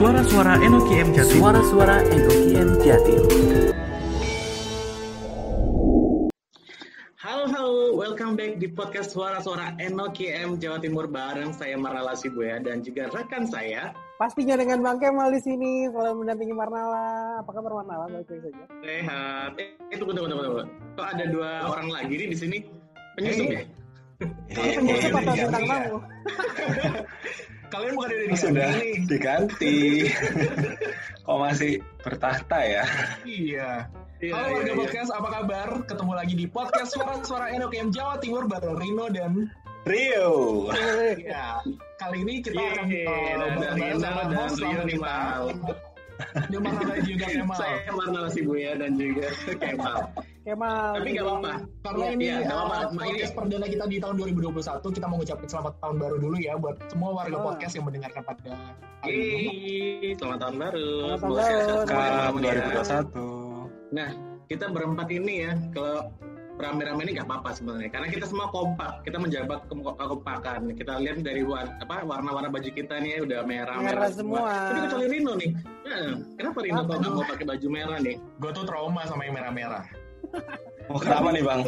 Suara-suara Enoki M Jatim. Suara-suara Enoki M Jatim. Halo, halo, welcome back di podcast Suara-suara Enoki M Jawa Timur bareng saya Marnala Sibuya dan juga rekan saya. Pastinya dengan Bang Kemal di sini selalu mendampingi Marnala. Apa kabar Marnala? Baik-baik saja. Sehat. Eh, eh, tunggu, tunggu, tunggu, tunggu. Kok ada dua orang lagi nih di sini? Penyusup ya? Kalian mau apa bintang tamu? Kalian bukan dari sudah nih. diganti. Kok masih bertahta ya? Iya. Iya, Halo iya, warga iya. podcast, apa kabar? Ketemu lagi di podcast Suara-suara NOKM Jawa Timur bareng Rino dan Rio. ya. Kali ini kita akan Yeay, uh, ada bareng-bareng Rino sama dan host Rio kita. Mal. Dia mana lagi juga Kemal. Saya Marnala Sibuya dan juga Kemal. Kemal. Tapi nggak apa-apa. Karena Iya, ini nggak uh, apa-apa. Ini- podcast perdana kita di tahun 2021, kita mau ngucapin selamat tahun baru dulu ya buat semua warga Oh. podcast yang mendengarkan pada hari ini. Selamat tahun baru. Selamat tahun baru. teman-teman ya. 2021. Nah, kita berempat ini ya, kalau rame-rame ini nggak apa-apa sebenarnya, karena kita semua kompak, kita menjaga ke- kekompakan. Kita lihat dari war- apa warna-warna baju kita nih ya, udah merah, Merah semua. Tapi kecuali Rino nih, Nah, kenapa Rino kok nggak mau pakai baju merah nih? Gue tuh trauma sama yang merah-merah. Oh, kenapa nih, Bang?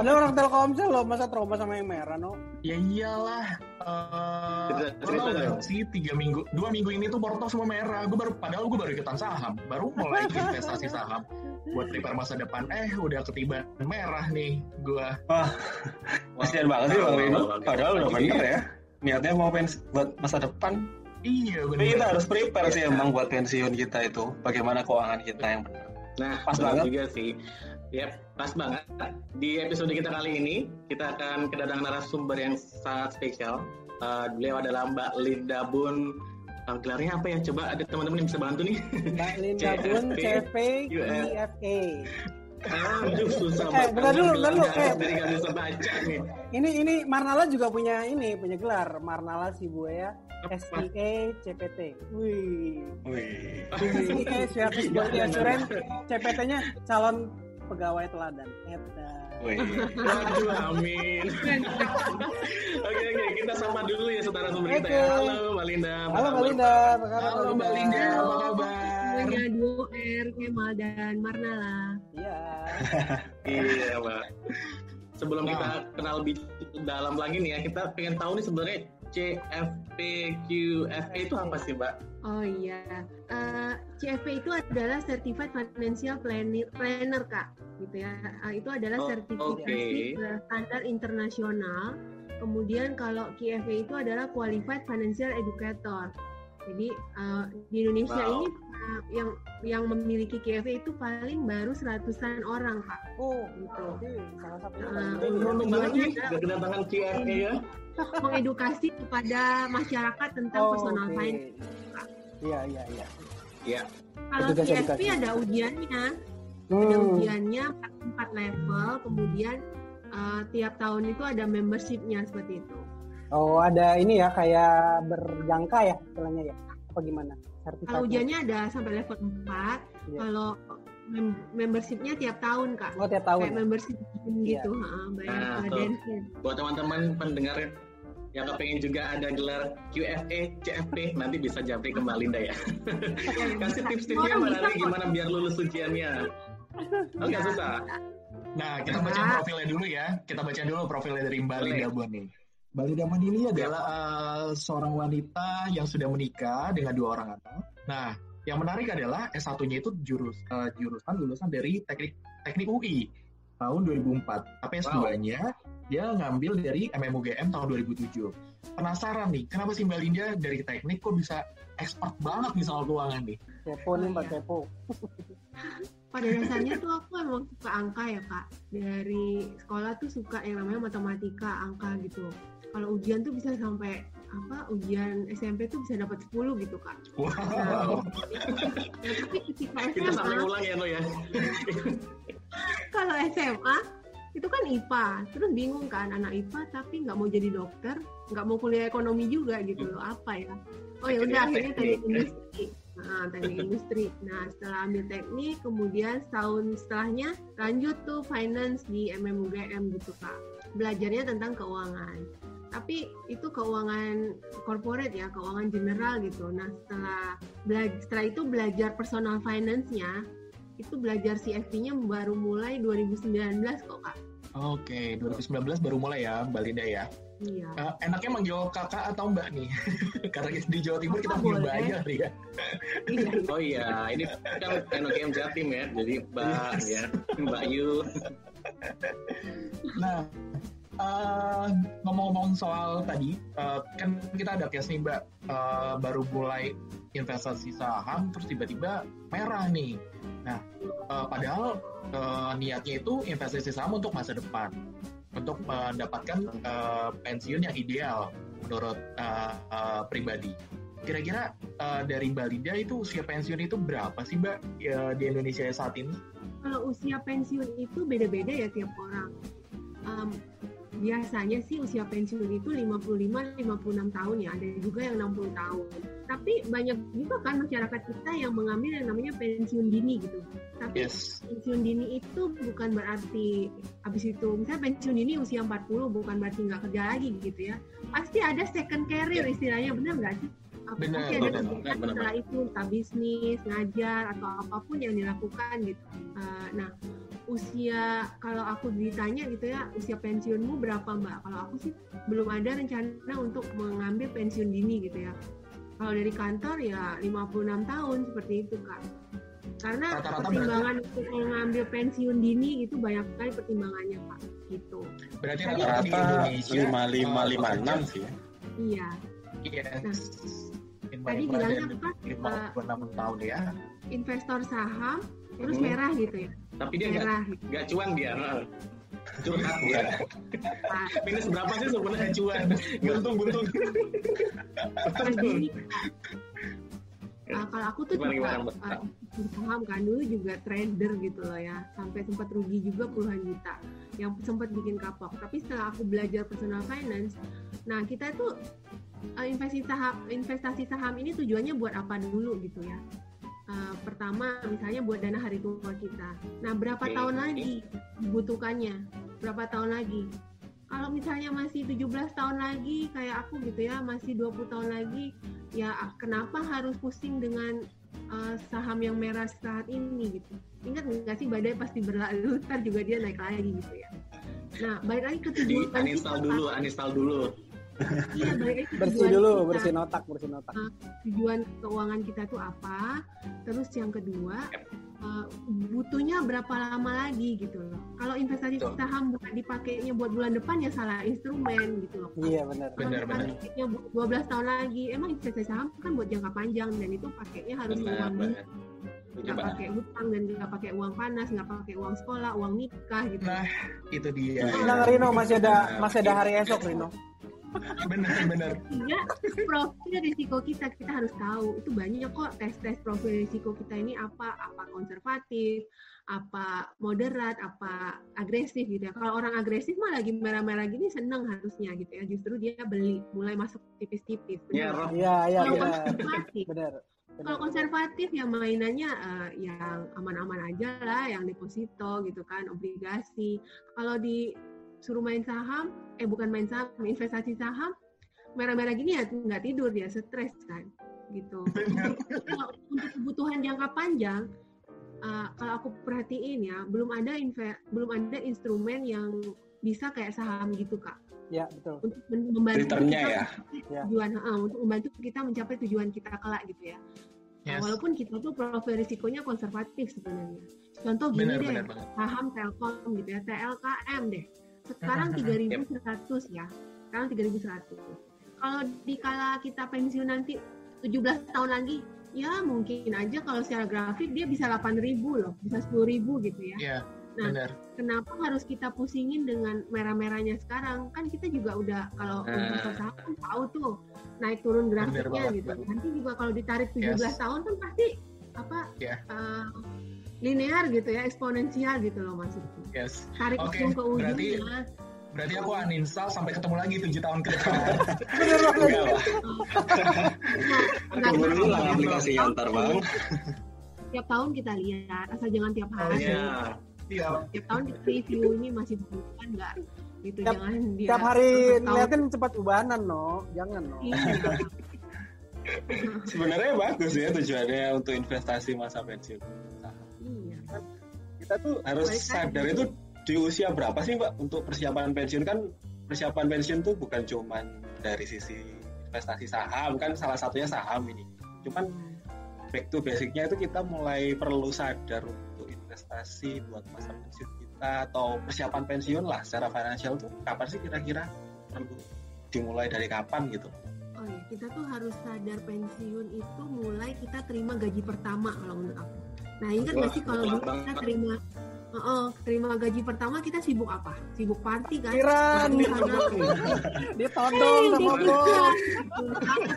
Ada orang Telkomsel loh, masa trauma sama yang merah, no? Ya iyalah. Eh, Cerita- cerita gak sih tiga minggu, dua minggu ini tuh Porto semua merah. Gue baru, padahal gue baru ikutan saham, baru mulai investasi saham buat prepare masa depan. Eh, udah ketiban merah nih gue. Wah, kasihan banget sih Bang Rino. Padahal udah bener ya. Niatnya mau pensi buat masa depan. Iya Tapi kita harus prepare sih emang buat pensiun kita itu. Bagaimana keuangan kita yang benar. Nah, Pas benar banget. juga sih. Yap, pas banget. Di episode kita kali ini, kita akan kedatangan narasumber yang sangat spesial. Eh, beliau adalah Mbak Linda Bun. Eh, gelarnya apa ya? Coba ada teman-teman yang bisa bantu nih. Mbak Linda Bun, CFP, CFP, UF. IFA. Aduh, susah Eh, bentar dulu, bentar dulu. Eh. Dari nggak bisa baca nih. Ini ini Marnala juga punya ini, punya gelar Marnala Sibuaya SIA CPT. Wih. Wih. SIA Service Quality Assurance CPT-nya calon pegawai teladan. Eta. Amin. oke, oke, kita sapa dulu ya saudara sumber kita ya. Halo, Mbak Linda. Apa Halo Mbak kabar? Linda, apa kabar Halo Mbak Linda, apa kabar? Semuanya duo R, Kemal dan Marnala. Iya. Iya, Mbak. Sebelum Nah. kita kenal lebih dalam lagi nih ya, kita pengen tahu nih sebenarnya CFPQFA itu apa sih, Mbak? Oh iya, Eh, CFP itu adalah Certified Financial Planner, Planner Kak, gitu ya. Eh, itu adalah Oh, sertifikasi eh, standar internasional. Kemudian kalau QFA itu adalah Qualified Financial Educator. Jadi eh, di Indonesia Wow. ini yang yang memiliki QFA itu paling baru seratusan orang Kak. Oh, Gitu. salah satu Ah, Eh, Tujuannya CFA ya. mengedukasi kepada masyarakat tentang Oh, personal oke. finance. Iya, iya, iya. Iya. Kalau edukasi. ada ujiannya, ada Hmm. ujiannya empat, empat level, kemudian uh, tiap tahun itu ada membershipnya seperti itu. Oh, ada ini ya kayak berjangka ya istilahnya ya. Apa gimana? Sertifikatnya. Kalau ujiannya ada sampai level 4, Iya. kalau mem- membershipnya tiap tahun kak. Oh, tiap tahun. Kayak membership gym Iya. gitu, ha, bayar Nah. Buat teman-teman pendengar yang kepengen juga ada gelar QFA, CFP, nanti bisa japri ke Mbak Linda ya. Kasih tips-tipsnya Mbak gimana biar lulus ujiannya. Oh, nggak Iya. susah. Nah, kita baca profilnya dulu ya. Kita baca dulu profilnya dari Mbak. Linda Bun nih. Bun ini adalah eh, seorang wanita yang sudah menikah dengan dua orang anak. Nah, yang menarik adalah S1-nya itu jurus eh, jurusan lulusan dari teknik teknik UI tahun 2004. Tapi S2-nya dia ngambil dari MMUGM tahun 2007. Penasaran nih, kenapa sih Mbak Linda dari teknik kok bisa expert banget nih soal keuangan nih? Kepo nih Mbak Kepo. Pada dasarnya tuh aku emang suka angka ya kak. Dari sekolah tuh suka yang namanya matematika, angka gitu. Kalau ujian tuh bisa sampai apa ujian SMP tuh bisa dapat 10 gitu kak. Wow. Nah, tapi ketika Kita sampai SMA, ulang ya, No ya. kalau SMA itu kan IPA, terus bingung kan anak IPA tapi nggak mau jadi dokter, nggak mau kuliah ekonomi juga gitu loh, apa ya? Oh ya udah akhirnya teknik industri. Nah, teknik industri. Nah, setelah ambil teknik, kemudian setahun setelahnya lanjut tuh finance di MMUGM gitu kak. Belajarnya tentang keuangan. Tapi itu keuangan corporate ya keuangan general gitu nah setelah belajar setelah itu belajar personal finance-nya itu belajar CFP-nya baru mulai 2019 kok kak Oke, 2019 baru mulai ya Mbak Linda ya. iya Eh, enaknya manggil kakak atau mbak nih? Karena di Jawa Timur kita manggil mbak aja nih ya. iya Oh iya, ini kan NOKM Jatim ya, jadi Mbak ya, Mbak Yu. Nah, eh, ngomong-ngomong soal tadi, eh, kan kita ada case nih mbak, eh, baru mulai investasi saham, terus tiba-tiba merah nih. Nah, eh, padahal eh, niatnya itu investasi saham untuk masa depan, untuk mendapatkan eh, pensiun yang ideal menurut eh, eh, pribadi. Kira-kira eh, dari Mbak Linda itu usia pensiun itu berapa sih mbak eh, di Indonesia saat ini? kalau usia pensiun itu beda-beda ya tiap orang. Em, biasanya sih usia pensiun itu 55-56 tahun ya, ada juga yang 60 tahun. Tapi banyak juga kan masyarakat kita yang mengambil yang namanya pensiun dini gitu. Tapi Yes. pensiun dini itu bukan berarti habis itu misalnya pensiun dini usia 40 bukan berarti nggak kerja lagi gitu ya. Pasti ada second career istilahnya, benar nggak sih? Apa- Benar, pasti ada benar, kegiatan benar, benar. setelah itu entah bisnis, ngajar atau apa pun yang dilakukan gitu. Uh, nah, usia kalau aku ditanya gitu ya, usia pensiunmu berapa mbak? Kalau aku sih belum ada rencana untuk mengambil pensiun dini gitu ya. Kalau dari kantor ya 56 tahun seperti itu kak. Karena Rata-rata pertimbangan untuk mengambil pensiun dini itu banyak sekali pertimbangannya pak. Gitu. Berarti rata-rata Rata lima lima eh, lima enam sih ya. Iya. Yes. Tadi bilangnya apa? Lima puluh enam tahun ya. Investor saham terus Hmm. merah gitu ya. Tapi dia nggak Merah gitu. nggak cuan dia. heeh. Curhat dia. Pak. Minus berapa sih sebenarnya cuan? Buntung buntung. Nah, Uh, kalau aku tuh Gimana, juga gimana, uh, paham kan dulu juga trader gitu loh ya sampai sempat rugi juga puluhan juta yang sempat bikin kapok tapi setelah aku belajar personal finance nah kita tuh uh, investasi saham investasi saham ini tujuannya buat apa dulu gitu ya? Uh, pertama misalnya buat dana hari tua kita. Nah berapa Oke. tahun lagi dibutuhkannya berapa tahun lagi? Kalau misalnya masih 17 tahun lagi kayak aku gitu ya masih 20 tahun lagi ya kenapa harus pusing dengan uh, saham yang merah saat ini gitu? Ingat nggak sih badai pasti berlalu ntar juga dia naik lagi gitu ya? Nah balik lagi ke tujuan uninstall kita, dulu, uninstall dulu. Iya Bersih dulu, kita. bersihin otak, bersihin otak. tujuan keuangan kita tuh apa terus yang kedua uh, butuhnya berapa lama lagi gitu loh kalau investasi Betul. saham bukan dipakainya buat bulan depan ya salah instrumen gitu loh Iya benar. Benar, benar. targetnya bu- 12 tahun lagi emang investasi saham kan buat jangka panjang dan itu pakainya harus Benar, uang benar. nggak pakai hutang dan nggak pakai uang panas nggak pakai uang sekolah uang nikah gitu Nah, itu dia. Tenang Rino, masih ada masih ada hari esok Rino. Benar, benar. Sehingga profil risiko kita kita harus tahu itu banyak kok tes tes profil risiko kita ini apa apa konservatif apa moderat apa agresif gitu ya kalau orang agresif mah lagi merah-merah gini seneng harusnya gitu ya justru dia beli mulai masuk tipis-tipis Ya. Iya, iya kalau benar. konservatif Benar. Kalau konservatif ya mainannya eh, yang aman-aman aja lah, yang deposito gitu kan, obligasi. Kalau disuruh main saham, eh bukan main saham, investasi saham, merah-merah gini ya nggak tidur dia, stres kan, gitu. Kalau untuk kebutuhan jangka panjang, eh, kalau aku perhatiin ya, belum ada inve- belum ada instrumen yang bisa kayak saham gitu kak, Ya, betul. untuk membantu Returnnya kita ya. Ya. tujuan, eh, untuk membantu kita mencapai tujuan kita kelak gitu ya. Yes. Nah, walaupun kita tuh profil risikonya konservatif sebenarnya. Contoh gini Benar, deh, banget. saham Telkom gitu ya, TLKM deh. Sekarang Mhm, 3.100 ya. Sekarang 3.100. Kalau dikala kita pensiun nanti 17 tahun lagi, ya mungkin aja kalau secara grafik dia bisa 8.000 loh, bisa 10.000 gitu ya. Iya, Nah, benar. Kenapa harus kita pusingin dengan merah-merahnya sekarang? Kan kita juga udah kalau Nah. investor saham kan tahu tuh naik turun grafiknya banget, gitu. Nanti juga kalau ditarik 17 Yes. tahun kan pasti apa Iya. eh, linear gitu ya, eksponensial gitu loh maksudku. Yes. Tarik Oke, ujung ke berarti- ujungnya. Berarti aku uninstall sampai ketemu lagi 7 tahun ke depan. Benar banget. Nggak, Tunggu nggak, dulu lah nggak. aplikasinya ntar bang. Tiap tahun kita lihat, asal jangan tiap hari. Iya. Iya. Tiap tahun kita review ini masih bukan nggak gitu Tiap- jangan dia Tiap hari ngeliatin cepat ubanan no, jangan no. Iya. Sebenarnya bagus ya tujuannya untuk investasi masa pensiun. Kita tuh harus sadar itu di usia berapa sih Mbak? Untuk persiapan pensiun kan persiapan pensiun tuh bukan cuman dari sisi investasi saham kan salah satunya saham ini. Cuman back to basicnya itu kita mulai perlu sadar untuk investasi buat masa pensiun kita atau persiapan pensiun lah secara financial tuh kapan sih kira-kira perlu dimulai dari kapan gitu? Oh ya kita tuh harus sadar pensiun itu mulai kita terima gaji pertama kalau menurut aku nah ingat nggak sih kalau dulu kita terima Oh, oh, terima gaji pertama kita sibuk apa? Sibuk party kan? Sana, ditodong sama bos.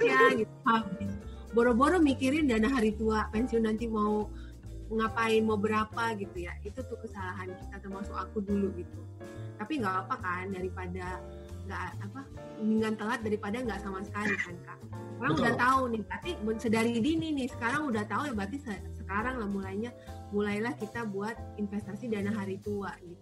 Ya gitu. Boro-boro mikirin dana hari tua, pensiun nanti mau ngapain, mau berapa gitu ya. Itu tuh kesalahan kita termasuk aku dulu gitu. Tapi nggak apa kan daripada nggak apa mendingan telat daripada nggak sama sekali kan kak. Orang Betul. udah tahu nih, berarti sedari dini nih sekarang udah tahu ya berarti se- sekarang lah mulainya mulailah kita buat investasi dana hari tua gitu.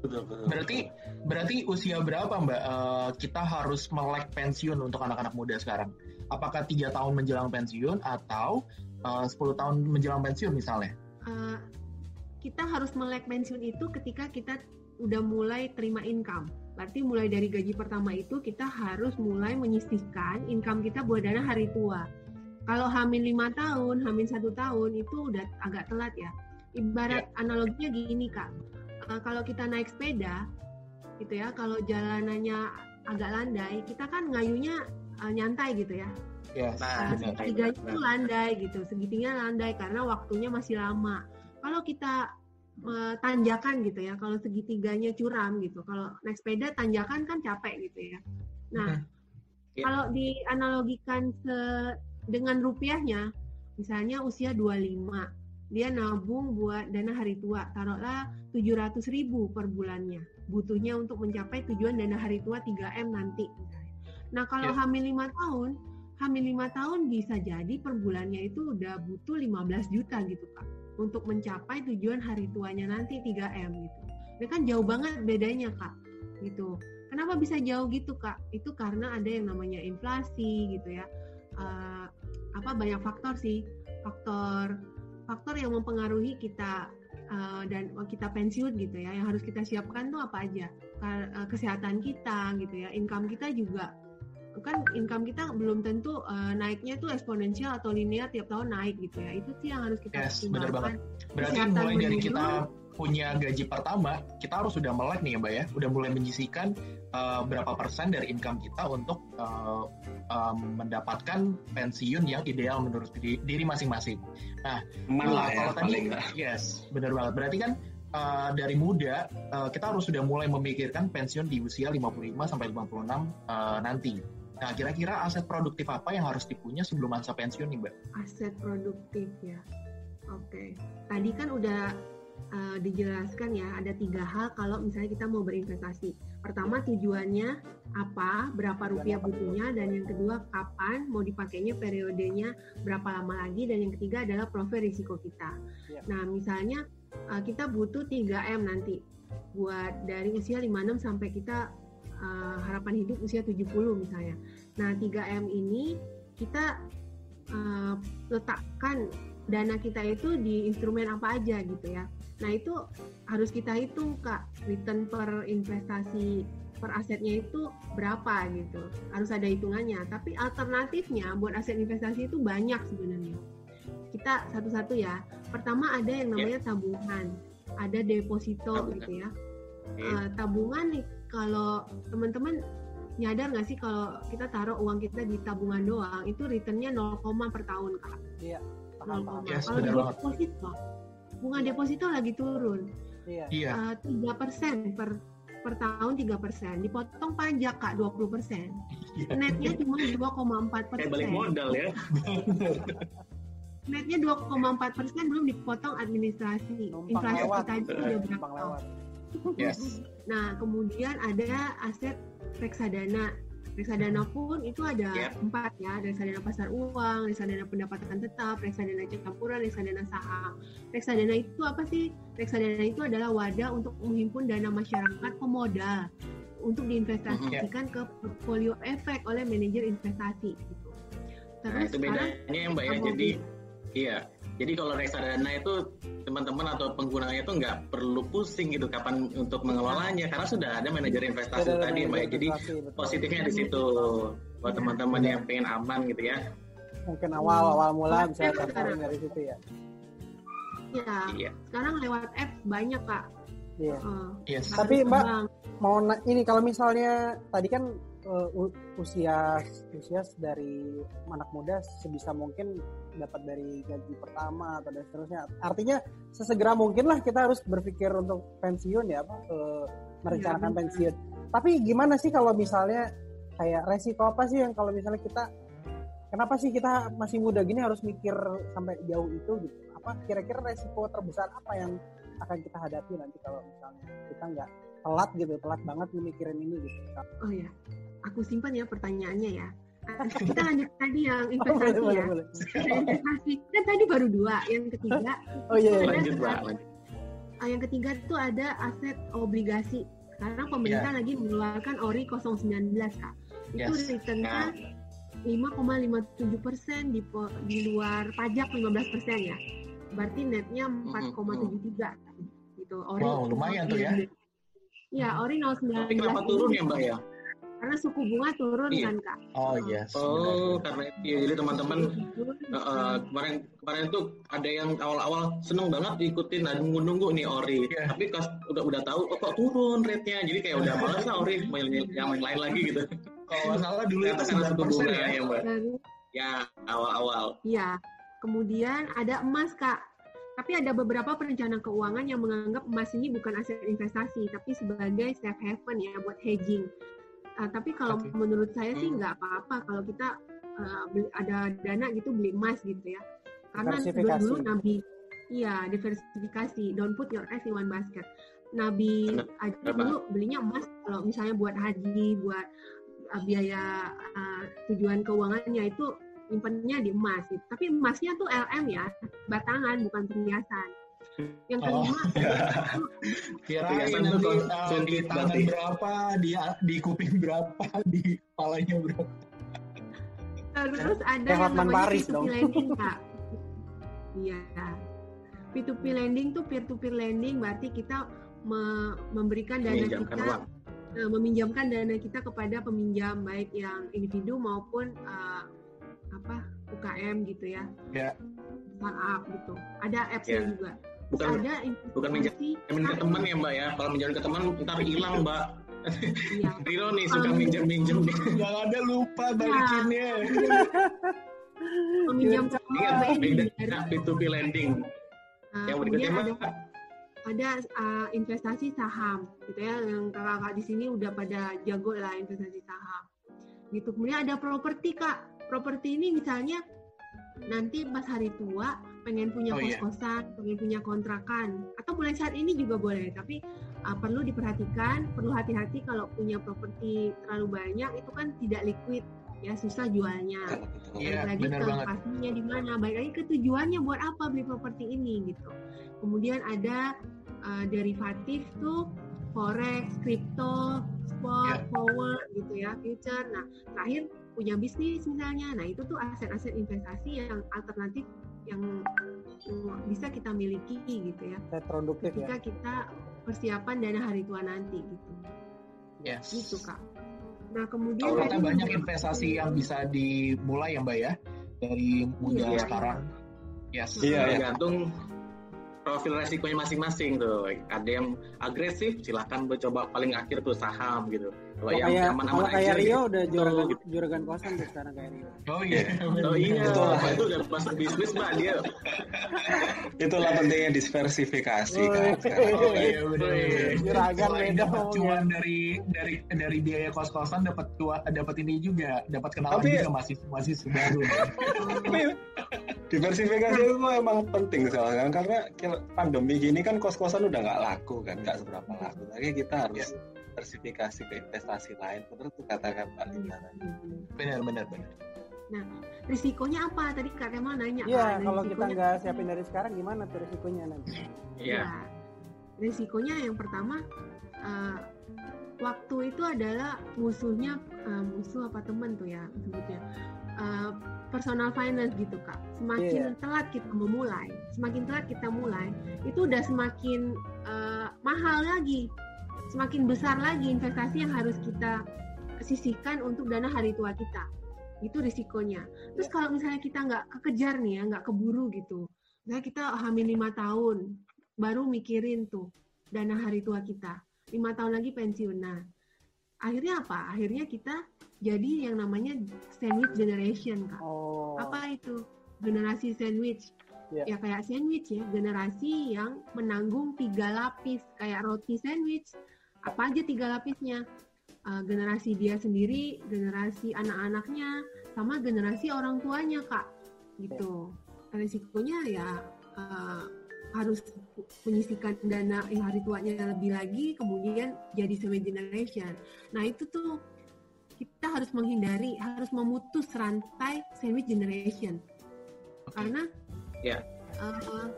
betul betul Berarti berarti usia berapa Mbak eh, kita harus melek pensiun untuk anak-anak muda sekarang? Apakah tiga tahun menjelang pensiun atau eh, 10 tahun menjelang pensiun misalnya? uh, kita harus melek pensiun itu ketika kita udah mulai terima income. Berarti mulai dari gaji pertama itu kita harus mulai menyisihkan income kita buat dana hari tua. Kalau hamil lima tahun, hamil satu tahun itu udah agak telat ya. Ibarat analoginya gini kak, uh, kalau kita naik sepeda, gitu ya, kalau jalanannya agak landai, kita kan ngayunya uh, nyantai gitu ya. Yes. Nah, Uh, benar, segitiganya benar. itu landai gitu, segitinya landai karena waktunya masih lama. Kalau kita eh, tanjakan gitu ya, kalau segitiganya curam gitu, kalau naik sepeda tanjakan kan capek gitu ya. Nah, Iya. kalau dianalogikan se- dengan rupiahnya, misalnya usia 25, dia nabung buat dana hari tua, taruhlah 700 ribu per bulannya, butuhnya untuk mencapai tujuan dana hari tua 3M nanti. Nah, kalau Ya. hamil lima tahun, hamil lima tahun bisa jadi per bulannya itu udah butuh 15 juta gitu kak untuk mencapai tujuan hari tuanya nanti 3M gitu. Ini kan jauh banget bedanya kak gitu. Kenapa bisa jauh gitu kak? Itu karena ada yang namanya inflasi gitu ya. Eh, apa banyak faktor sih faktor faktor yang mempengaruhi kita eh, dan kita pensiun gitu ya yang harus kita siapkan tuh apa aja eh, kesehatan kita gitu ya income kita juga kan income kita belum tentu eh, naiknya tuh eksponensial atau linear tiap tahun naik gitu ya itu sih yang harus kita Yes, benar pertimbangkan Berarti Kesehatan mulai dari dulu. kita punya gaji pertama, kita harus sudah melek nih ya Mbak ya, udah mulai menyisihkan uh, berapa persen dari income kita untuk uh, um, mendapatkan pensiun yang ideal menurut diri, diri masing-masing. aman Uh, lah ya kalau tadi, yes, benar banget. Berarti kan uh, dari muda uh, kita harus sudah mulai memikirkan pensiun di usia 55 sampai 56 uh, nanti. Nah, kira-kira aset produktif apa yang harus dipunya sebelum masa pensiun nih, Mbak? aset produktif ya. Oke, tadi kan udah uh, dijelaskan ya ada tiga hal kalau misalnya kita mau berinvestasi. Pertama tujuannya apa, berapa rupiah butuhnya, dan yang kedua kapan mau dipakainya, periodenya berapa lama lagi, dan yang ketiga adalah profil risiko kita. Iya. Nah misalnya uh, kita butuh 3M nanti buat dari usia 56 sampai kita uh, harapan hidup usia 70 misalnya. Nah 3M ini kita uh, letakkan dana kita itu di instrumen apa aja gitu ya. Nah itu harus kita hitung kak return per investasi per asetnya itu berapa gitu. Harus ada hitungannya. Tapi alternatifnya buat aset investasi itu banyak sebenarnya. Kita satu-satu ya. Pertama ada yang namanya tabungan, ada deposito Tabungan. gitu ya. Uh, tabungan nih kalau teman-teman nyadar nggak sih kalau kita taruh uang kita di tabungan doang itu returnnya 0, per tahun kak. Iya. Paham, paham. Yes, kalau benar banget. deposito, bunga deposito lagi turun Iya. Iya. tiga persen per per tahun tiga persen, dipotong pajak kak 20 persen, netnya cuma 2,4 Kayak balik persen, modal ya. netnya 2,4 persen belum dipotong administrasi, Numpang inflasi lewat. kita itu udah Numpang berapa? Yes. Nah kemudian ada aset reksadana, Reksadana pun itu ada Yep. empat ya, reksadana pasar uang, reksadana pendapatan tetap, reksadana campuran, reksadana saham. Reksadana itu apa sih? Reksadana itu adalah wadah untuk menghimpun dana masyarakat pemodal untuk diinvestasikan ke portfolio efek oleh manajer investasi. Gitu. Nah, Terus itu sekarang bedanya ya Mbak ya. Jadi iya. Jadi kalau reksadana itu teman-teman atau penggunanya itu nggak perlu pusing gitu kapan untuk mengelolanya karena sudah ada manajer investasi Ada tadi Mbak. Jadi betul. positifnya di situ buat teman-teman yang pengen aman gitu ya. mungkin awal awal mula bisa Iya, tertarik benar. dari situ ya ya Iya. sekarang lewat apps banyak kak. iya Eh, Yes. harus Tapi, Mbak, mau ini kalau misalnya tadi kan uh, usia usia dari anak muda sebisa mungkin dapat dari gaji pertama atau dan seterusnya. Artinya sesegera mungkin lah kita harus berpikir untuk pensiun ya apa uh, merencanakan benar. pensiun. Tapi gimana sih kalau misalnya kayak resiko apa sih yang kalau misalnya kita kenapa sih kita masih muda gini harus mikir sampai jauh itu gitu? Apa kira-kira resiko terbesar apa yang akan kita hadapi nanti kalau misalnya kita nggak telat gitu telat banget nih mikirin ini gitu? Oh ya, aku simpan ya pertanyaannya ya. Ah, Kita lanjut tadi yang boleh investasi boleh ya. boleh Investasi kan tadi baru dua. Yang ketiga, oh iya iya. Lanjut ah, yang ketiga itu ada aset obligasi. Sekarang pemerintah lagi mengeluarkan ORI 019 kak. Itu Yes. returnnya 5,57 persen di, di luar pajak 15 persen ya. Berarti netnya 4,73 gitu. Ori Wow, lumayan tuh ya. Iya, Ori 019. Tapi kenapa turun ya Mbak ya? Karena suku bunga turun Iya. kan kak. Oh yes. Oh, karena itu ya. Jadi teman-teman. Uh, uh, kemarin kemarin tuh ada yang awal-awal seneng banget ikutin nah nunggu-nunggu nih ori Iya. tapi pas udah udah tahu oh, kok turun rate-nya jadi kayak udah males lah ori mau yang, yang lain lagi gitu Kalau nggak salah dulu itu Ternyata karena 9 suku persen bunga ya. ya mbak ya awal-awal Iya. Kemudian ada emas, Kak. Tapi ada beberapa perencana keuangan yang menganggap emas ini bukan aset investasi, tapi sebagai safe haven ya buat hedging. Ah, tapi kalau Oke. menurut saya sih Hmm. nggak apa-apa kalau kita beli- ada dana gitu beli emas gitu ya. Karena dulu Nabi, iya diversifikasi. Don't put your eggs in one basket. Nabi aja dulu belinya emas kalau misalnya buat haji, buat ah, biaya ah, tujuan keuangannya itu nyimpennya di emas gitu. Tapi emasnya tuh LM ya, batangan bukan perhiasan. Yang Oh. kelima, Kirain Perhiasan nanti tuh uh, di tangan berarti. berapa, di di kuping berapa, di kepalanya berapa. terus ada Kayak yang namanya Paris P2P dong. lending, Kak. Iya. P2P lending tuh peer-to-peer lending berarti kita me- memberikan dana meminjamkan kita uang eh, meminjamkan dana kita kepada peminjam baik yang individu maupun eh, apa UKM gitu ya. Ya. Startup gitu. Ada apps-nya Ya. juga. Bukan ada bukan minjem ke teman ya mbak ya. Kalau minjem ke teman ntar hilang mbak. Iya. Riro nih suka minjem-minjem. Nih Yang ada lupa balikinnya. meminjamkan ingat dari P2P lending. Nah, yang berikutnya ada mbak? ada. Uh, investasi saham gitu ya. Yang kakak-kakak di sini udah pada jago lah investasi saham. Gitu. Kemudian ada properti kak. Properti ini misalnya nanti pas hari tua pengen punya Oh, iya. kos-kosan pengen punya kontrakan atau mulai saat ini juga boleh tapi uh, perlu diperhatikan perlu hati-hati kalau punya properti terlalu banyak itu kan tidak liquid ya susah jualnya Iya, balik lagi ke banget. pastinya di mana balik lagi ke tujuannya buat apa beli properti ini gitu kemudian ada uh, derivatif tuh forex kripto spot Ya. forward gitu ya future nah terakhir punya bisnis misalnya nah itu tuh aset-aset investasi yang alternatif yang bisa kita miliki gitu ya produktif ya ketika kita persiapan dana hari tua nanti gitu Yes. gitu kak nah kemudian Ternyata tadi banyak investasi yang bisa dimulai ya Mbak ya dari muda Iya. sekarang. Yes. Iya, iya. tergantung profil resikonya masing-masing tuh. Ada yang agresif, silahkan coba paling akhir tuh saham gitu. Kalau yang kayak aman-aman kalau aja kayak Rio gitu. udah juragan gitu. juragan kosan tuh sekarang kayak Rio Oh iya. Oh iya, lah. itu udah masuk bisnis mbak dia. Itulah pentingnya diversifikasi Oh, kan. Oh iya benar. Juragan beda cuan dari dari dari biaya kos-kosan dapat cuan dapat ini juga dapat kenalan Tapi- juga masih masih baru. Diversifikasi itu emang penting soalnya kan karena pandemi gini kan kos-kosan udah nggak laku kan nggak seberapa laku. Tapi kita harus diversifikasi ke investasi lain. Benar tuh kata Mbak Linda tadi. Hmm. Benar, benar, benar. Risikonya apa? Tadi Kak Kemal nanya. Iya, kan, kalau kita risikonya nggak apa? siapin dari sekarang gimana tuh risikonya nanti? Iya. Ya, risikonya yang pertama eh, waktu itu adalah musuhnya eh, musuh apa teman tuh ya sebutnya Eh, personal finance gitu kak. Semakin Iya. telat kita memulai, semakin telat kita mulai, itu udah semakin eh, mahal lagi, semakin besar lagi investasi yang harus kita sisihkan untuk dana hari tua kita. Itu risikonya. Terus Iya. kalau misalnya kita nggak kekejar nih ya, nggak keburu gitu, misalnya kita hamil lima tahun, baru mikirin tuh dana hari tua kita. Lima tahun lagi pensiun. Nah, akhirnya apa? Akhirnya kita jadi yang namanya sandwich generation, Kak. Oh, Apa itu? Generasi sandwich. Iya. Ya kayak sandwich ya, generasi yang menanggung tiga lapis kayak roti sandwich. Apa aja tiga lapisnya? Uh, generasi dia sendiri, generasi anak-anaknya, sama generasi orang tuanya, Kak. Gitu. Risikonya ya uh, harus menyisikan dana yang hari tuanya lebih lagi, kemudian jadi sandwich generation. Nah itu tuh kita harus menghindari, harus memutus rantai sandwich generation Oke. karena Ya. eh,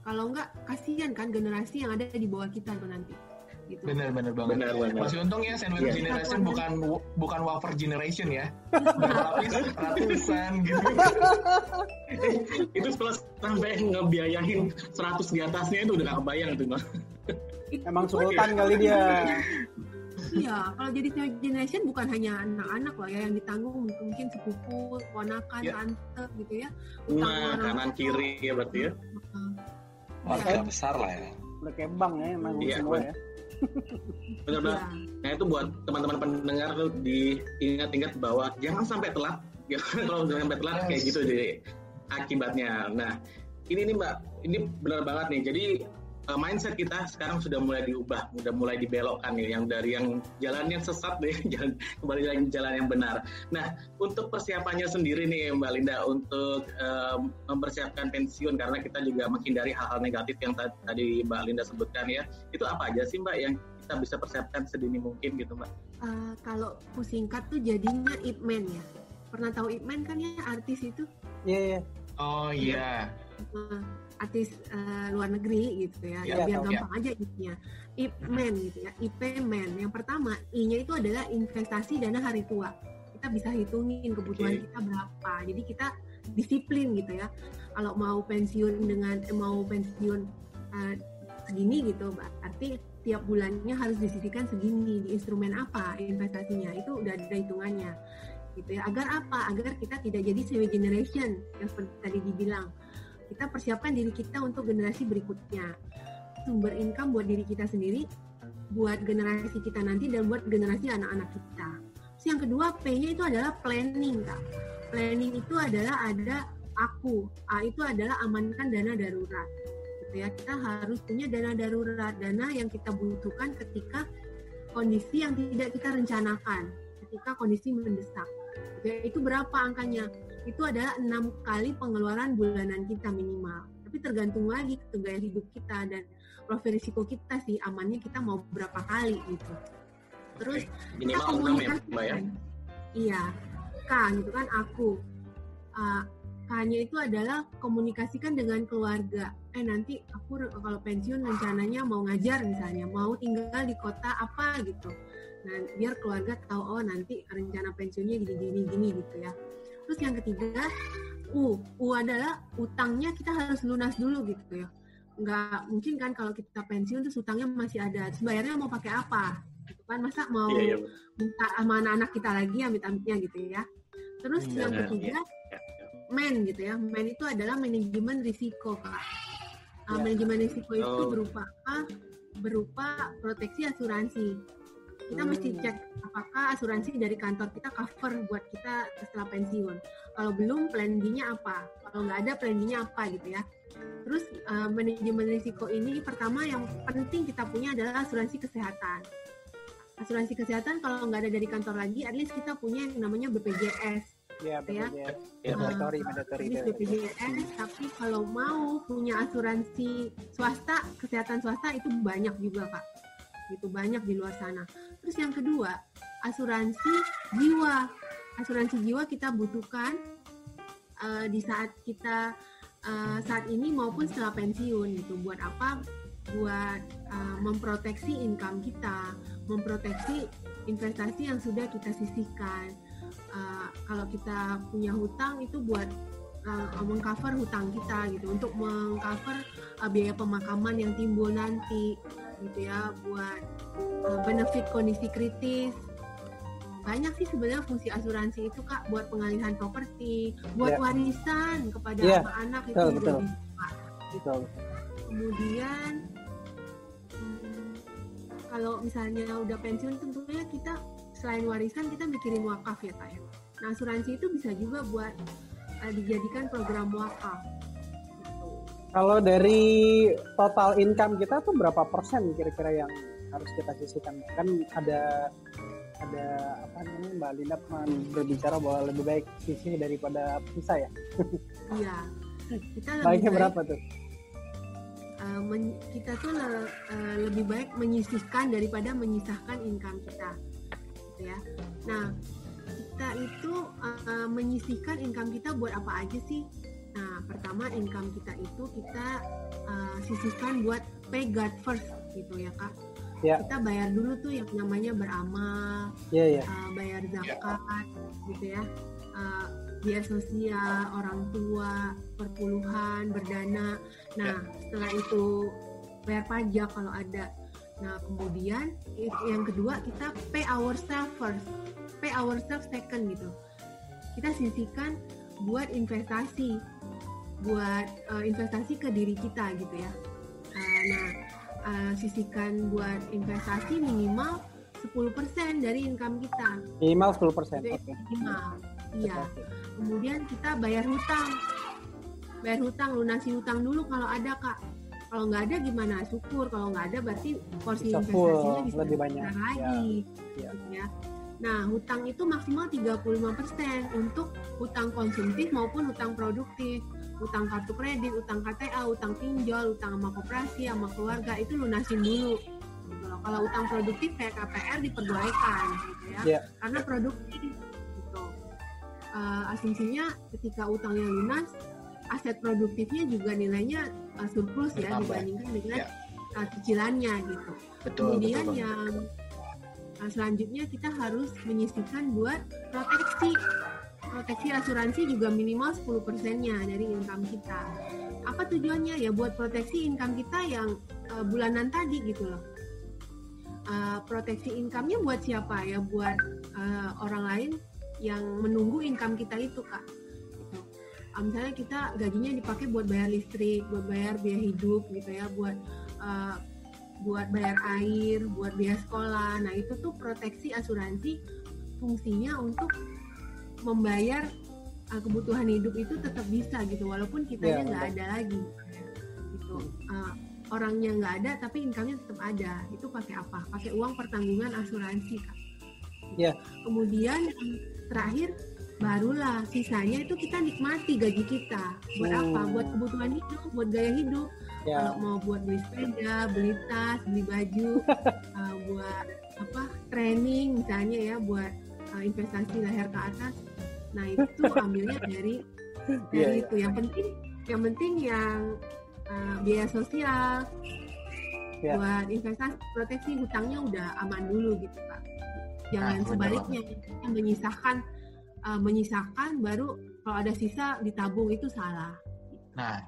kalau enggak kasihan kan generasi yang ada di bawah kita tuh nanti gitu Benar, benar banget. Benar, benar. Masih untung ya sandwich Iya. generation bukan bukan wafer generation ya. Berlapis ratusan gitu. itu setelah sampai ngebiayain 100 di atasnya itu udah gak kebayang tuh. Itu emang sultan kali dia. iya kalau jadi sandwich generation bukan hanya anak-anak loh ya yang ditanggung mungkin sepupu ponakan Iya. tante gitu ya Nah, kanan kiri ya berarti ya. Warga besar lah ya. Udah kayak bank ya emang Iya, semua bener. Ya. Benar-benar. Iya. Nah itu buat teman-teman pendengar tuh diingat-ingat bahwa jangan sampai telat. Ya, kalau jangan sampai telat kayak gitu deh akibatnya. Nah ini nih mbak, ini benar banget nih. Jadi eh, mindset kita sekarang sudah mulai diubah, sudah mulai dibelokkan nih, yang dari yang jalan yang sesat deh, jalan kembali lagi ke jalan yang benar. Nah untuk persiapannya sendiri nih Mbak Linda untuk eh, mempersiapkan pensiun karena kita juga menghindari hal-hal negatif yang ta- tadi Mbak Linda sebutkan ya. Itu apa aja sih Mbak yang kita bisa persiapkan sedini mungkin gitu Mbak? Eh, kalau ku singkat tuh jadinya Ip Man ya pernah tahu Ip Man kan ya artis itu Iya, iya. Oh iya. eh, artis eh, luar negeri gitu ya, Iya, ya biar tahu. gampang aja ipnya. IP man gitu ya, IP man. Yang pertama, I-nya itu adalah investasi dana hari tua. Kita bisa hitungin kebutuhan Oke. kita berapa. Jadi kita disiplin gitu ya. Kalau mau pensiun dengan eh, mau pensiun eh, segini gitu, berarti tiap bulannya harus disisihkan segini di instrumen apa investasinya itu udah ada hitungannya gitu ya agar apa agar kita tidak jadi sandwich generation yang seperti tadi dibilang kita persiapkan diri kita untuk generasi berikutnya. Sumber income buat diri kita sendiri buat generasi kita nanti dan buat generasi anak-anak kita. Terus yang kedua P-nya itu adalah planning kak. Planning itu adalah ada aku. A itu adalah amankan dana darurat. Gitu ya kita harus punya dana darurat dana yang kita butuhkan ketika kondisi yang tidak kita rencanakan ketika kondisi mendesak. Gitu ya. itu berapa angkanya itu adalah enam kali pengeluaran bulanan kita minimal tapi tergantung lagi ke gaya hidup kita dan profil risiko kita sih amannya kita mau berapa kali gitu terus Minimal kita 6 ya komunikasikan. Ya? Iya, K gitu kan aku. Uh, K-nya itu adalah komunikasikan dengan keluarga. Eh nanti aku kalau pensiun rencananya mau ngajar misalnya, mau tinggal di kota apa gitu. Nah, biar keluarga tahu oh nanti rencana pensiunnya gini-gini gini gitu ya. Terus yang ketiga, U. U adalah utangnya kita harus lunas dulu gitu ya. Nggak mungkin kan kalau kita pensiun terus utangnya masih ada. Terus bayarnya mau pakai apa? Gitu kan masa mau Iya, iya. minta sama anak-anak kita lagi amit-amitnya gitu ya. Terus Hmm, yang ketiga Ya, man gitu ya. Man itu adalah manajemen risiko kak. Uh. Manajemen risiko itu Oh. berupa apa? Berupa proteksi asuransi. Kita Hmm. mesti cek apakah asuransi dari kantor kita cover buat kita setelah pensiun. Kalau belum plan B-nya apa? Kalau nggak ada plan B-nya apa gitu ya. Terus uh, manajemen risiko ini pertama yang penting kita punya adalah asuransi kesehatan. Asuransi kesehatan kalau nggak ada dari kantor lagi, at least kita punya yang namanya BPJS. Iya, Ya. BPJS. Ya. Mandatory, mandatory. At least BPJS, tapi kalau mau punya asuransi swasta, kesehatan swasta itu banyak juga kak. gitu banyak di luar sana. Terus yang kedua, asuransi jiwa. Asuransi jiwa kita butuhkan uh, di saat kita uh, saat ini maupun setelah pensiun gitu. Buat apa? Buat uh, memproteksi income kita, memproteksi investasi yang sudah kita sisihkan. Uh, kalau kita punya hutang itu buat uh, mengcover hutang kita gitu untuk mengcover uh, biaya pemakaman yang timbul nanti gitu ya buat uh, benefit kondisi kritis banyak sih sebenarnya fungsi asuransi itu kak buat pengalihan properti buat Yeah. warisan kepada Yeah. anak-anak itu Betul, juga betul. bisa gitu. Betul. kemudian hmm, kalau misalnya udah pensiun tentunya kita selain warisan kita mikirin wakaf ya kak ya nah asuransi itu bisa juga buat uh, dijadikan program wakaf. Kalau dari total income kita tuh berapa persen kira-kira yang harus kita sisihkan? Kan ada ada apa namanya Mbak Linda pernah berbicara bahwa lebih baik sisih daripada pisah ya. iya kita lebih Baiknya baik berapa tuh? uh, men- kita tuh le- uh, lebih baik menyisihkan daripada menyisahkan income kita gitu ya nah kita itu uh, menyisihkan income kita buat apa aja sih nah pertama income kita itu kita uh, sisihkan buat pay God first gitu ya kak. Ya. kita bayar dulu tuh yang namanya beramal Iya ya. uh, bayar zakat gitu ya. Uh, biaya sosial orang tua perpuluhan berdana. Nah setelah itu bayar pajak kalau ada. Nah kemudian yang kedua kita pay ourselves first pay ourselves second gitu. Kita sisihkan buat investasi buat uh, investasi ke diri kita gitu ya Uh, nah uh, sisihkan buat investasi minimal 10% dari income kita Minimal 10 persen. itu Oke. minimal iya kemudian kita bayar hutang bayar hutang lunasi hutang dulu kalau ada kak kalau nggak ada gimana syukur kalau nggak ada berarti porsi Bisa full, investasinya bisa lebih banyak. besar lagi Ya. gitu ya nah hutang itu maksimal 35% untuk hutang konsumtif maupun hutang produktif hutang kartu kredit, hutang KTA, hutang pinjol, hutang sama koperasi, sama keluarga itu lunasin dulu. Gitu loh. Kalau hutang produktif kayak KPR diperbolehkan gitu ya, Iya. karena produktif gitu. Eh, asumsinya ketika utangnya lunas, aset produktifnya juga nilainya eh, surplus ya dibandingkan dengan Ya. eh, cicilannya gitu. Betul, Kemudian betul. Yang uh, selanjutnya kita harus menyisihkan buat proteksi. Proteksi asuransi juga minimal 10 persennya dari income kita. Apa tujuannya? Ya buat proteksi income kita yang uh, bulanan tadi gitu loh. Uh, proteksi income-nya buat siapa? Ya buat uh, orang lain yang menunggu income kita itu kak. Uh, misalnya kita gajinya dipakai buat bayar listrik, buat bayar biaya hidup gitu ya, buat uh, buat bayar air, buat biaya sekolah. Nah itu tuh proteksi asuransi fungsinya untuk membayar uh, kebutuhan hidup itu tetap bisa gitu, walaupun kitanya Iya, nggak betul. ada lagi. Gitu. Uh, orangnya nggak ada, tapi income-nya tetap ada. Itu pakai apa? Pakai uang pertanggungan asuransi kak. Iya. Kemudian terakhir barulah sisanya itu kita nikmati gaji kita. Buat Hmm. apa? Buat kebutuhan hidup, buat gaya hidup Ya. kalau mau buat beli sepeda, beli tas, beli baju, uh, buat apa training misalnya ya, buat uh, investasi leher ke atas. Nah itu ambilnya dari dari Iya, iya. itu. Yang penting, yang penting yang uh, biaya sosial, Ya. buat investasi proteksi hutangnya udah aman dulu gitu pak. Jangan Nah, sebaliknya yang menyisahkan uh, menyisahkan baru kalau ada sisa ditabung itu salah. Nah,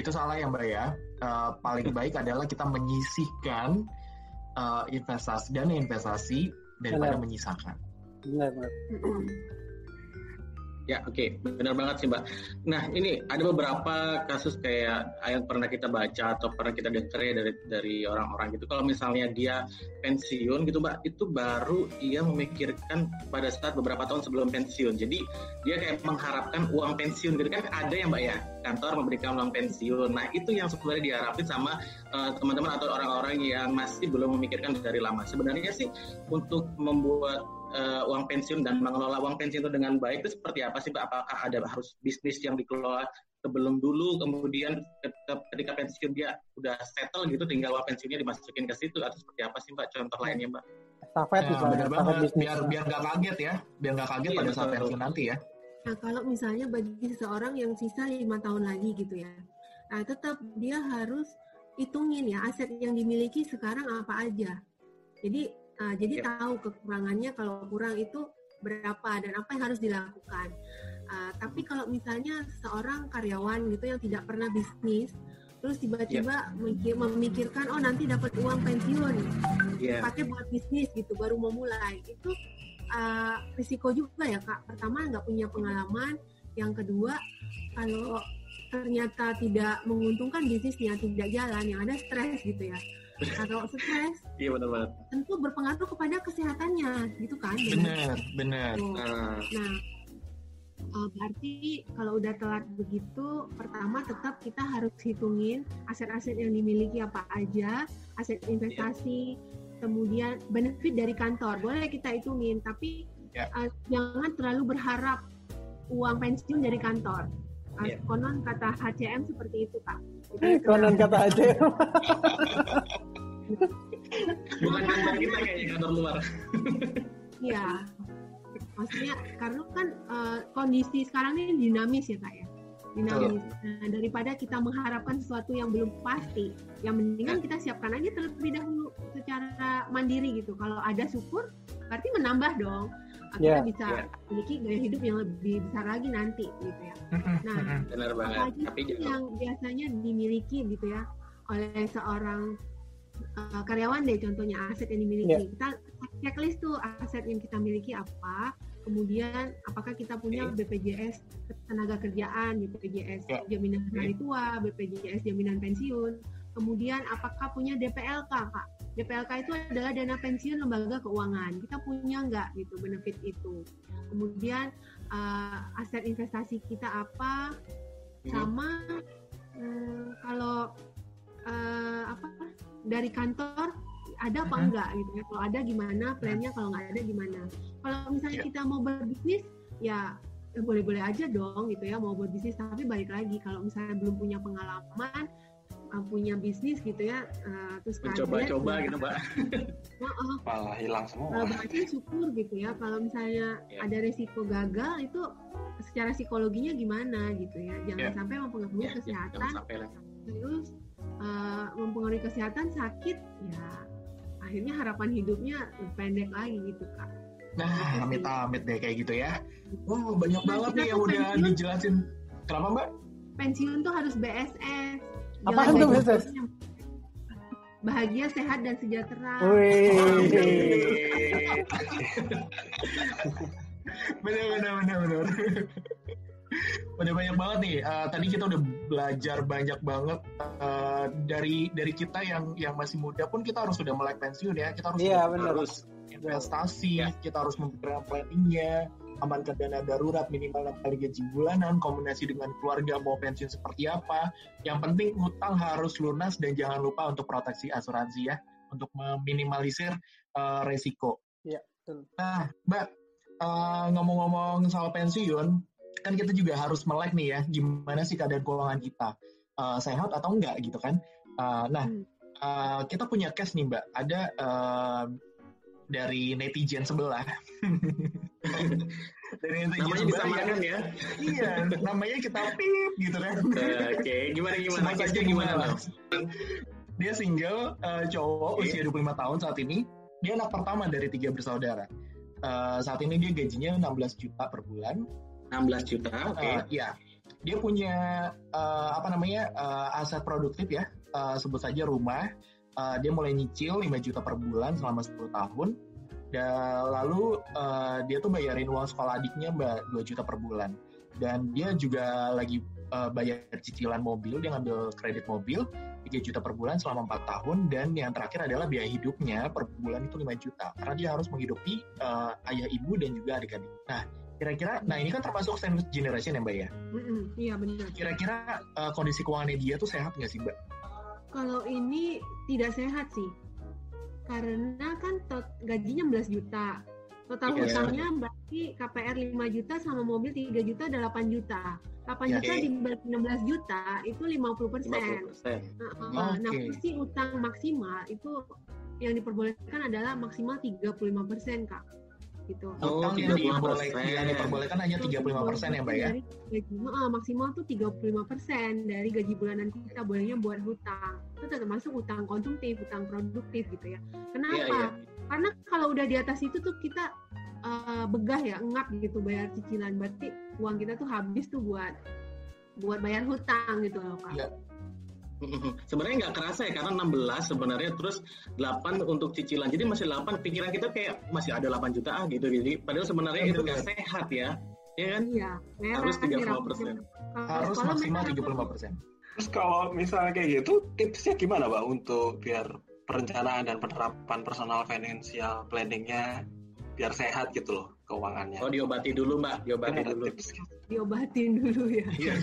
itu salah ya Mbak ya. Eh, paling baik adalah kita menyisihkan eh, investasi dana investasi daripada Benar. menyisakan. Benar, benar. Ya, oke, benar banget sih, Mbak. Nah, ini ada beberapa kasus kayak yang pernah kita baca atau pernah kita dengar ya dari dari orang-orang gitu. Kalau misalnya dia pensiun gitu, Mbak, itu baru ia memikirkan pada saat beberapa tahun sebelum pensiun. Jadi dia kayak mengharapkan uang pensiun gitu kan ada ya, Mbak ya, kantor memberikan uang pensiun. Nah, itu yang sebenarnya diharapin sama eh, teman-teman atau orang-orang yang masih belum memikirkan dari lama. Sebenarnya sih untuk membuat eh, uang pensiun dan mengelola uang pensiun itu dengan baik itu seperti apa sih Pak? Apakah ada harus bisnis yang dikelola sebelum dulu kemudian ketika, pensiun dia udah settle gitu tinggal uang pensiunnya dimasukin ke situ atau seperti apa sih mbak contoh lainnya mbak? Estafet Ya, misalnya, banget. bisnis. Biar biar nggak kaget ya, biar nggak kaget Iya, pada saat pensiun nanti ya. Nah, kalau misalnya bagi seseorang yang sisa lima tahun lagi gitu ya, nah tetap dia harus hitungin ya aset yang dimiliki sekarang apa aja. Jadi, ah, jadi Ya. tahu kekurangannya kalau kurang itu berapa dan apa yang harus dilakukan. Ah, tapi kalau misalnya seorang karyawan gitu yang tidak pernah bisnis, terus tiba-tiba mikir- memikirkan oh nanti dapat uang pensiun, Iya. pakai buat bisnis gitu baru mau mulai itu uh, risiko juga ya kak pertama nggak punya pengalaman yang kedua kalau ternyata tidak menguntungkan bisnisnya tidak jalan yang ada stres gitu ya kalau stres Iya benar banget. tentu berpengaruh kepada kesehatannya gitu kan Benar, benar. Tuh. Nah, Nah, eh, berarti kalau udah telat begitu, pertama tetap kita harus hitungin aset-aset yang dimiliki apa aja, aset investasi, kemudian benefit dari kantor. Boleh kita hitungin, tapi Ya. eh, jangan terlalu berharap uang pensiun dari kantor. Eh, Ya. Konon kata HCM seperti itu, Kak. Jadi, Konon kata aja. bukan kantor kita kayaknya kantor luar. Iya. Maksudnya karena kan eh, kondisi sekarang ini dinamis ya kak ya. Dinamis. Nah, daripada kita mengharapkan sesuatu yang belum pasti, yang mendingan kita siapkan aja terlebih dahulu secara mandiri gitu. Kalau ada syukur, berarti menambah dong. Iya. Kita bisa Iya. memiliki gaya hidup yang lebih besar lagi nanti gitu ya. Nah, Benar apa banget. aja Tapi yang biasanya dimiliki gitu ya oleh seorang uh, karyawan deh contohnya aset yang dimiliki Iya. kita checklist tuh aset yang kita miliki apa kemudian apakah kita punya Oke. BPJS tenaga kerjaan BPJS Ya. jaminan hari tua BPJS jaminan pensiun kemudian apakah punya DPLK kak DPLK itu adalah dana pensiun lembaga keuangan. Kita punya nggak gitu benefit itu? Kemudian uh, aset investasi kita apa? Mhm. sama eh, kalau eh, apa dari kantor ada apa enggak gitu ya? Kalau ada gimana? Plannya kalau nggak ada gimana? Kalau misalnya Iya. kita mau berbisnis ya ya boleh-boleh aja dong gitu ya mau berbisnis. Tapi balik lagi kalau misalnya belum punya pengalaman punya bisnis gitu ya eh, terus mencoba-coba ya, gitu mbak. heeh, malah hilang semua berarti syukur gitu ya kalau misalnya Ya. ada resiko gagal itu secara psikologinya gimana gitu ya jangan Ya. sampai mempengaruhi Ya, kesehatan lah. terus uh, mempengaruhi kesehatan sakit ya akhirnya harapan hidupnya lebih pendek lagi gitu kak Nah, amit-amit deh kayak gitu ya. Wah, banyak Nah, banget nih yang udah pensiun. dijelasin. Kenapa, Mbak? pensiun tuh harus BSS Apaan tuh? BSS? bahagia sehat dan sejahtera Wih. bener bener bener bener udah banyak banget nih Eh, tadi kita udah belajar banyak banget eh, dari dari kita yang yang masih muda pun kita harus sudah melek pensiun ya kita harus Iya sudah benar. Harus investasi Ya. kita harus mempersiapkan planningnya amankan dana darurat minimal 6 kali gaji bulanan kombinasi dengan keluarga mau pensiun seperti apa. Yang penting utang harus lunas dan jangan lupa untuk proteksi asuransi ya untuk meminimalisir eh, resiko. Iya, betul. nah mbak eh, ngomong-ngomong soal pensiun kan kita juga harus melek nih ya gimana sih keadaan keuangan kita? Eh, sehat atau enggak gitu kan? Eh, nah Hmm. eh, kita punya case nih mbak. Ada eh, dari netizen sebelah dari netizen namanya disamakan yang- ya. iya namanya kita pip gitu kan Oke, gimana gimana? Sebut saja gimana? gimana. Bang? dia single eh, cowok Oke. usia 25 tahun saat ini dia anak pertama dari tiga bersaudara Eh, saat ini dia gajinya 16 juta per bulan 16 juta, oke. Eh, ya dia punya eh, apa namanya eh, aset produktif ya Eh, sebut saja rumah Eh, dia mulai nyicil 5 juta per bulan selama 10 tahun dan lalu eh, dia tuh bayarin uang sekolah adiknya mbak 2 juta per bulan. Dan dia juga lagi eh, bayar cicilan mobil dia ngambil kredit mobil 3 juta per bulan selama 4 tahun dan yang terakhir adalah biaya hidupnya per bulan itu 5 juta. Karena dia harus menghidupi eh, ayah ibu dan juga adik-adik. Nah kira-kira nah ini kan termasuk sandwich generation ya mbak ya? Mm-mm, iya benar. Kira-kira eh, kondisi keuangannya dia tuh sehat nggak sih mbak? Kalau ini tidak sehat sih karena kan tot- gajinya 16 juta Total Iya. hutangnya berarti KPR 5 juta sama mobil 3 juta ada 8 juta. 8 Ya. juta Oke. dibagi 16 juta itu 50 persen. 50%. Nah, nah, Oke. porsi utang maksimal itu yang diperbolehkan adalah maksimal 35 persen kak. Gitu. Oh, Utang yang 35%. diperbolehkan, yang diperbolehkan hanya 35% ya, Mbak ya? Dari gaji, ah, maksimal tuh 35 persen dari gaji bulanan kita bolehnya buat hutang. Itu termasuk utang konsumtif, utang produktif gitu ya. Kenapa? Iya, iya. Karena kalau udah di atas itu tuh kita eh, begah ya, ngap gitu bayar cicilan. Berarti uang kita tuh habis tuh buat buat bayar hutang gitu loh kak. Iya. Sebenarnya nggak kerasa ya karena 16 sebenarnya terus 8 untuk cicilan. Jadi masih 8 pikiran kita kayak masih ada 8 juta ah gitu. Jadi padahal sebenarnya itu nggak sehat ya. Ya kan? Iya, Harus kan, merah 35%. Kalau Harus maksimal merah 75%. Terus kalau misalnya kayak gitu, tipsnya gimana, Pak, untuk biar perencanaan dan penerapan personal financial planningnya biar sehat gitu loh keuangannya. Oh diobati dulu mbak, diobati dulu. tips? diobatin dulu ya. Iya.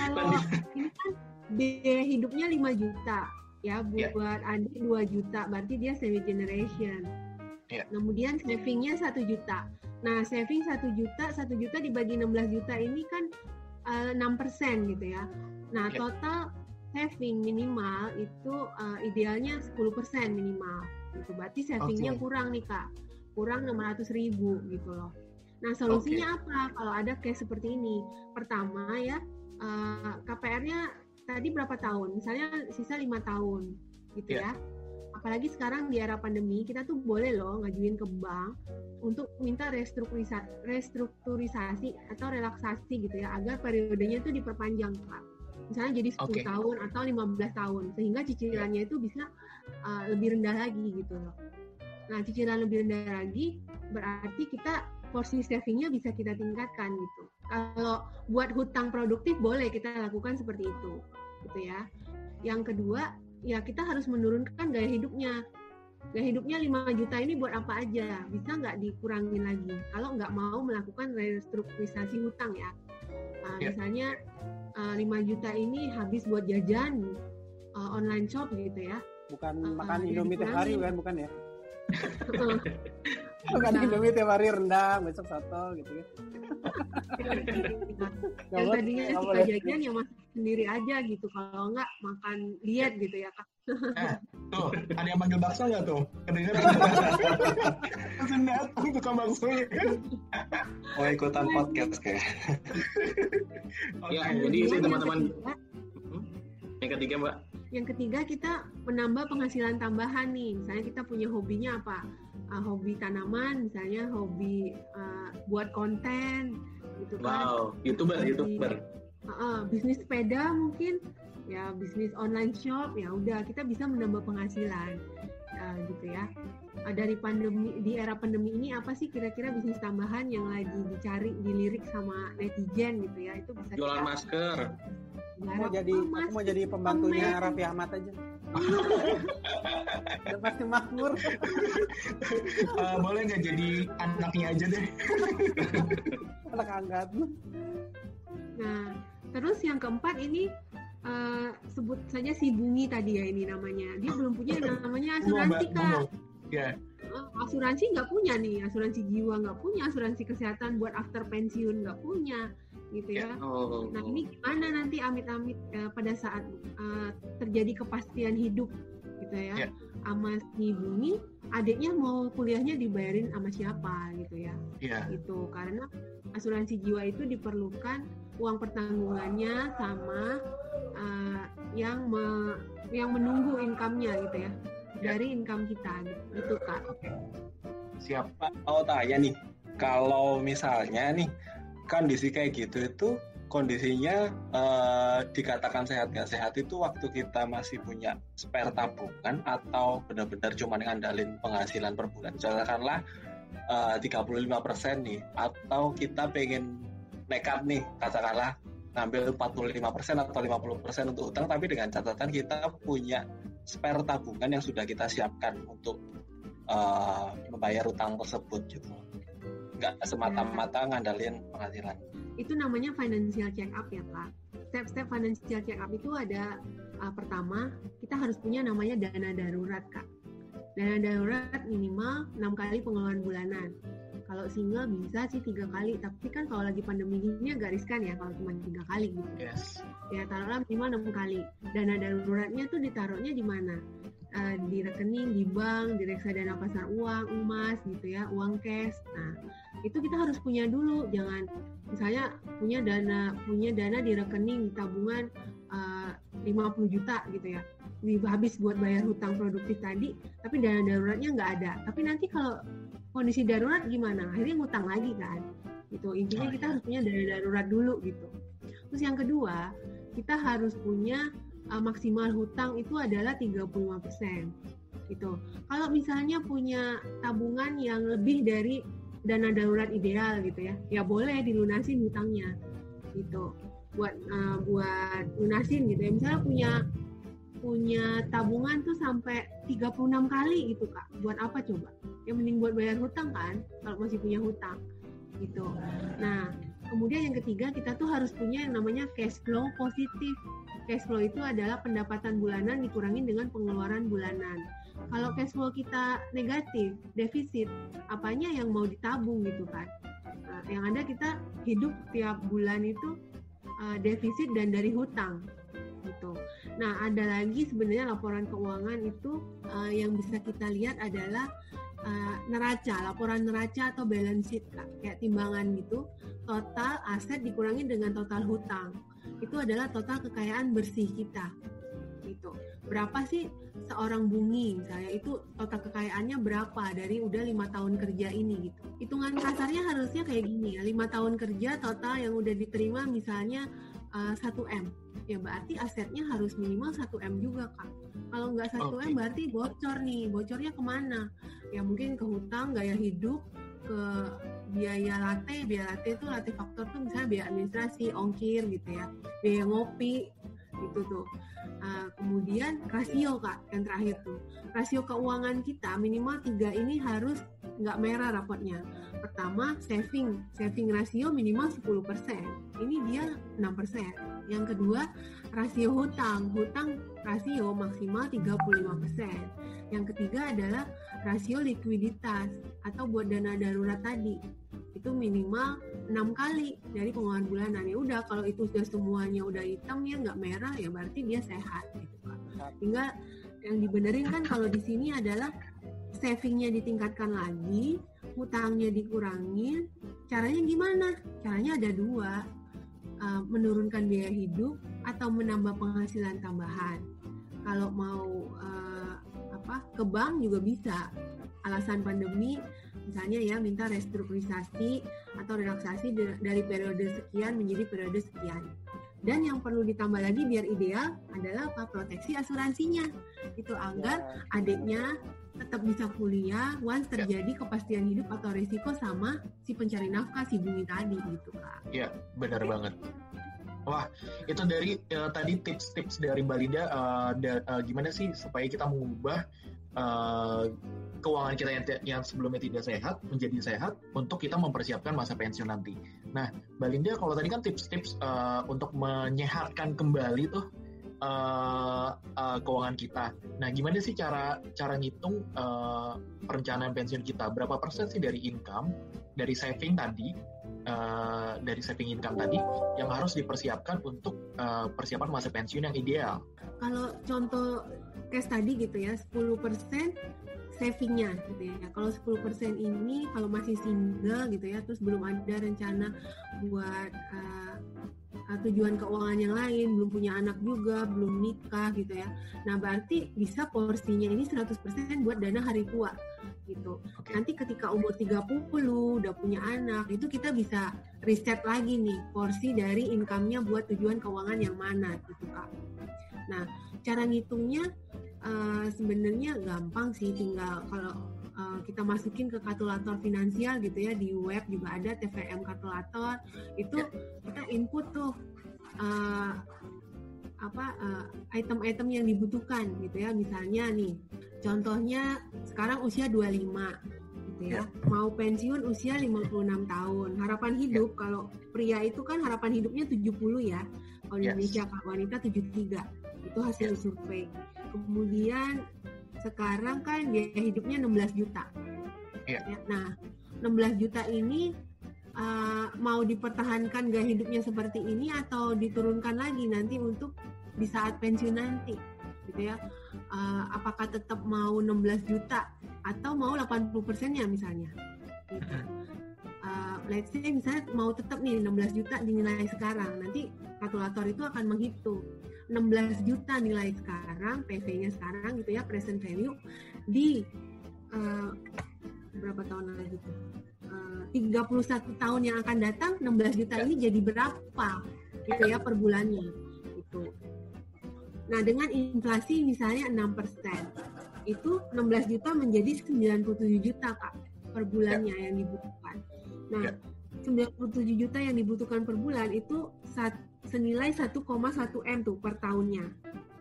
Nah, kalau ini kan biaya hidupnya 5 juta ya Ya. buat adik 2 juta berarti dia semi generation. Ya. Kemudian savingnya 1 juta. Nah saving 1 juta 1 juta dibagi 16 juta ini kan eh, 6% gitu ya. Nah Ya. total saving minimal itu eh, idealnya 10% minimal. Gitu. Berarti savingnya Oke. kurang nih kak, kurang 600 ribu gitu loh. Nah solusinya apa kalau ada case seperti ini? Pertama ya eh, KPR-nya tadi berapa tahun? Misalnya sisa lima tahun, gitu Ya. ya. Apalagi sekarang di era pandemi kita tuh boleh loh ngajuin ke bank untuk minta restrukturisa- restrukturisasi atau relaksasi gitu ya agar periodenya itu diperpanjang Pak. Misalnya jadi 10 Oke. tahun atau 15 tahun sehingga cicilannya itu bisa uh, lebih rendah lagi gitu loh. Nah, cicilan lebih rendah lagi berarti kita porsi savingnya bisa kita tingkatkan gitu. Kalau buat hutang produktif boleh kita lakukan seperti itu, gitu ya. Yang kedua, ya kita harus menurunkan gaya hidupnya. Gaya hidupnya 5 juta ini buat apa aja? Bisa nggak dikurangin lagi? Kalau nggak mau melakukan restrukturisasi hutang ya. Nah, Ya. Misalnya uh, 5 juta ini habis buat jajan uh, online shop gitu ya. Bukan Ah, makan Indomie tiap hari kan, bukan ya? Makan Nah. Indomie tiap hari rendang, besok soto gitu ya. Yang tadinya suka boleh. jajan ya masak sendiri aja gitu kalau enggak makan diet gitu ya kak Tuh, ada yang manggil bakso nggak tuh? Kedengeran? Langsung datang tukang bakso ya. Mau ikutan podcast kayak. Ya, Oke. jadi sih Kemudian yang teman-teman. Ketiga. Yang ketiga mbak, yang ketiga kita menambah penghasilan tambahan nih misalnya kita punya hobinya apa Ah, hobi tanaman misalnya hobi ah, buat konten gitu kan wow, youtuber, youtuber. Ah, bisnis sepeda mungkin ya bisnis online shop ya udah kita bisa menambah penghasilan Ah, gitu ya Ah, dari pandemi di era pandemi ini apa sih kira-kira bisnis tambahan yang lagi dicari dilirik sama netizen gitu ya itu bisa Jualan kita masker. Aku mau jadi Oh, aku mau jadi pembantunya Komen. Raffi Ahmad aja. Udah pasti makmur. Eh, boleh nggak jadi anaknya aja deh? Anak angkat. Nah, terus yang keempat ini eh, sebut saja si Bungi tadi ya ini namanya. Dia belum punya namanya asuransi Mbak, kak. ngomong. Ya, Eh, asuransi nggak punya nih, asuransi jiwa nggak punya, asuransi kesehatan buat after pensiun nggak punya, gitu ya. Oh. Nah ini gimana nanti amit-amit eh, pada saat eh, terjadi kepastian hidup, gitu ya. Sama si Bungi, adiknya mau kuliahnya dibayarin sama siapa, gitu ya. ya. gitu karena asuransi jiwa itu diperlukan uang pertanggungannya sama uh, yang me- yang menunggu income-nya gitu ya dari income kita gitu, kak Siap. Pak, mau tanya nih, kalau misalnya nih kondisi kayak gitu itu kondisinya eh, dikatakan sehat nggak sehat itu waktu kita masih punya spare tabungan atau benar-benar cuma ngandalin penghasilan per bulan. Katakanlah eh, 35% nih atau kita pengen nekat nih katakanlah ngambil 45% atau 50% untuk utang tapi dengan catatan kita punya spare tabungan yang sudah kita siapkan untuk eh, membayar utang tersebut gitu. Nggak semata-mata ngandalin penghasilan itu namanya financial check up ya kak step-step financial check up itu ada uh, pertama kita harus punya namanya dana darurat kak. Dana darurat minimal 6 kali pengeluaran bulanan. Kalau single bisa sih tiga kali, tapi kan kalau lagi pandemi gini agak riskan ya kalau cuma tiga kali gitu. Yes. Ya taruhlah minimal enam kali. Dana daruratnya tuh ditaruhnya di mana? Eh, di rekening, di bank, di reksadana pasar uang, emas gitu ya, uang cash. Nah, itu kita harus punya dulu, jangan misalnya punya dana punya dana di rekening di tabungan eh, 50 juta gitu ya. Habis buat bayar hutang produktif tadi, tapi dana daruratnya nggak ada. Tapi nanti kalau kondisi darurat gimana? Akhirnya ngutang lagi kan. Gitu. Intinya Oh, kita iya. harus punya dana darurat dulu gitu. Terus yang kedua, kita harus punya uh, maksimal hutang itu adalah 35% gitu. Kalau misalnya punya tabungan yang lebih dari dana darurat ideal gitu ya, ya boleh dilunasin hutangnya gitu. Buat uh, buat lunasin gitu ya. Misalnya punya punya tabungan tuh sampai 36 kali gitu Kak. Buat apa coba? Ya mending buat bayar hutang kan kalau masih punya hutang gitu. Nah, kemudian yang ketiga kita tuh harus punya yang namanya cash flow positif. Cash flow itu adalah pendapatan bulanan dikurangin dengan pengeluaran bulanan. Kalau cash flow kita negatif, defisit, apanya yang mau ditabung gitu kan? Nah, yang ada kita hidup tiap bulan itu uh, defisit dan dari hutang gitu. Nah, ada lagi sebenarnya laporan keuangan itu uh, yang bisa kita lihat adalah uh, neraca, laporan neraca atau balance sheet Kak. kayak timbangan gitu. Total aset dikurangi dengan total hutang. Itu adalah total kekayaan bersih kita. Gitu. Berapa sih seorang bungi misalnya itu total kekayaannya berapa dari udah lima tahun kerja ini gitu. Hitungan kasarnya harusnya kayak gini ya, lima tahun kerja total yang udah diterima misalnya uh, 1 m ya berarti asetnya harus minimal 1 m juga kak. Kalau nggak 1 Oke. m berarti bocor nih. Bocornya ke mana? Ya mungkin ke hutang gaya hidup ke biaya latte. Biaya latte itu latte faktor tuh misalnya biaya administrasi ongkir gitu ya. Biaya ngopi gitu tuh. Uh, kemudian rasio kak yang terakhir tuh. Rasio keuangan kita minimal tiga ini harus nggak merah rapotnya. Pertama saving. Saving rasio minimal 10% ini dia 6% yang kedua rasio hutang. Hutang rasio maksimal 35% yang ketiga adalah rasio likuiditas atau buat dana darurat tadi itu minimal enam kali dari pengeluaran bulanan. Ya udah kalau itu sudah semuanya udah hitam ya nggak merah ya berarti dia sehat gitu kan tinggal yang dibenerin kan kalau di sini adalah savingnya ditingkatkan lagi hutangnya dikurangin. Caranya gimana? Caranya ada dua uh, menurunkan biaya hidup atau menambah penghasilan tambahan. Kalau mau uh, apa ke bank juga bisa. Alasan pandemi misalnya ya minta restrukturisasi atau relaksasi dari periode sekian menjadi periode sekian. Dan yang perlu ditambah lagi biar ideal adalah apa proteksi asuransinya. Itu agar adiknya tetap bisa kuliah once terjadi kepastian hidup atau risiko sama si pencari nafkah si bumi tadi gitu kak. Iya, benar banget. Wah, itu dari eh, tadi tips-tips dari Mbak Linda eh, da- eh, gimana sih supaya kita mengubah eh, keuangan kita yang, yang sebelumnya tidak sehat menjadi sehat untuk kita mempersiapkan masa pensiun nanti. Nah, Mbak Linda kalau tadi kan tips-tips eh, untuk menyehatkan kembali tuh eh, eh, keuangan kita. Nah, gimana sih cara cara ngitung eh, perencanaan pensiun kita? Berapa persen sih dari income, dari saving tadi, eh, dari saving income tadi yang harus dipersiapkan untuk eh, persiapan masa pensiun yang ideal? Kalau contoh case tadi gitu ya 10% savingnya gitu ya. Kalau 10% ini kalau masih single gitu ya, terus belum ada rencana buat uh, uh, tujuan keuangan yang lain, belum punya anak juga, belum nikah gitu ya. Nah, berarti bisa porsinya ini 100% buat dana hari tua gitu. Oke. Nanti ketika umur 30 udah punya anak, itu kita bisa riset lagi nih porsi dari income-nya buat tujuan keuangan yang mana gitu, Kak. Nah, cara ngitungnya uh, sebenarnya gampang sih tinggal kalau uh, kita masukin ke kalkulator finansial gitu ya di web juga ada TVM kalkulator. Itu kita input tuh uh, apa uh, item-item yang dibutuhkan gitu ya. Misalnya nih contohnya sekarang usia 25 gitu ya. Mau pensiun usia 56 tahun. Harapan hidup kalau pria itu kan harapan hidupnya 70 ya kalau di Yes. Indonesia Kak wanita 73 itu hasil survei kemudian sekarang kan biaya hidupnya 16 juta. Iya. Ya, Nah, 16 juta ini uh, mau dipertahankan gaya hidupnya seperti ini atau diturunkan lagi nanti untuk di saat pensiun nanti, gitu ya? Uh, apakah tetap mau 16 juta atau mau 80 persennya misalnya? Gitu. Let's say misalnya mau tetap nih 16 juta dinilai sekarang, nanti kalkulator itu akan menghitung 16 juta nilai sekarang, PV-nya sekarang gitu ya, present value di uh, berapa tahun lagi tuh? Uh, 31 tahun yang akan datang 16 juta ini jadi berapa gitu ya per bulannya itu. Nah, dengan inflasi misalnya 6%, itu 16 juta menjadi 97 juta Kak per bulannya yang dibutuhkan. Nah, Ya. 97 juta yang dibutuhkan per bulan itu saat senilai 1,1 M tuh per tahunnya.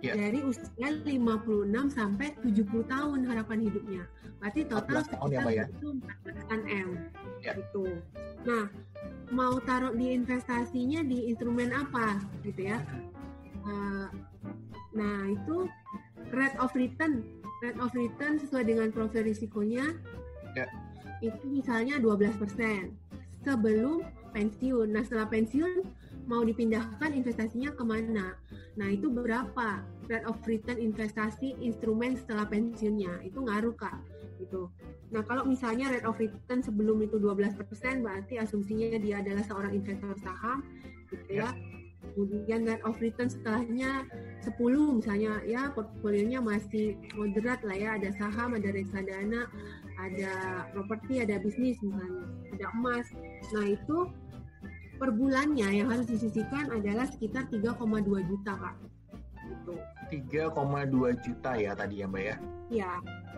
Ya. Dari usia 56 sampai 70 tahun harapan hidupnya. Berarti total 14 tahun ya, sekitar ya? itu 14 M. Ya. Gitu. Nah, mau taruh di investasinya di instrumen apa gitu ya? Uh, nah, itu rate of return, rate of return sesuai dengan profil risikonya. Ya. Itu misalnya 12% sebelum pensiun. Nah, setelah pensiun mau dipindahkan investasinya ke mana? Nah, itu berapa rate of return investasi instrumen setelah pensiunnya? Itu ngaruh, Kak. Gitu. Nah, kalau misalnya rate of return sebelum itu 12%, berarti asumsinya dia adalah seorang investor saham, gitu ya. Kemudian rate of return setelahnya 10 misalnya ya portfolionya masih moderat lah ya, ada saham, ada reksadana, ada properti, ada bisnis misalnya, ada emas. Nah, itu per bulannya yang harus disisihkan adalah sekitar 3,2 juta, Kak. Gitu. 3,2 juta ya tadi ya Mbak ya? Ya,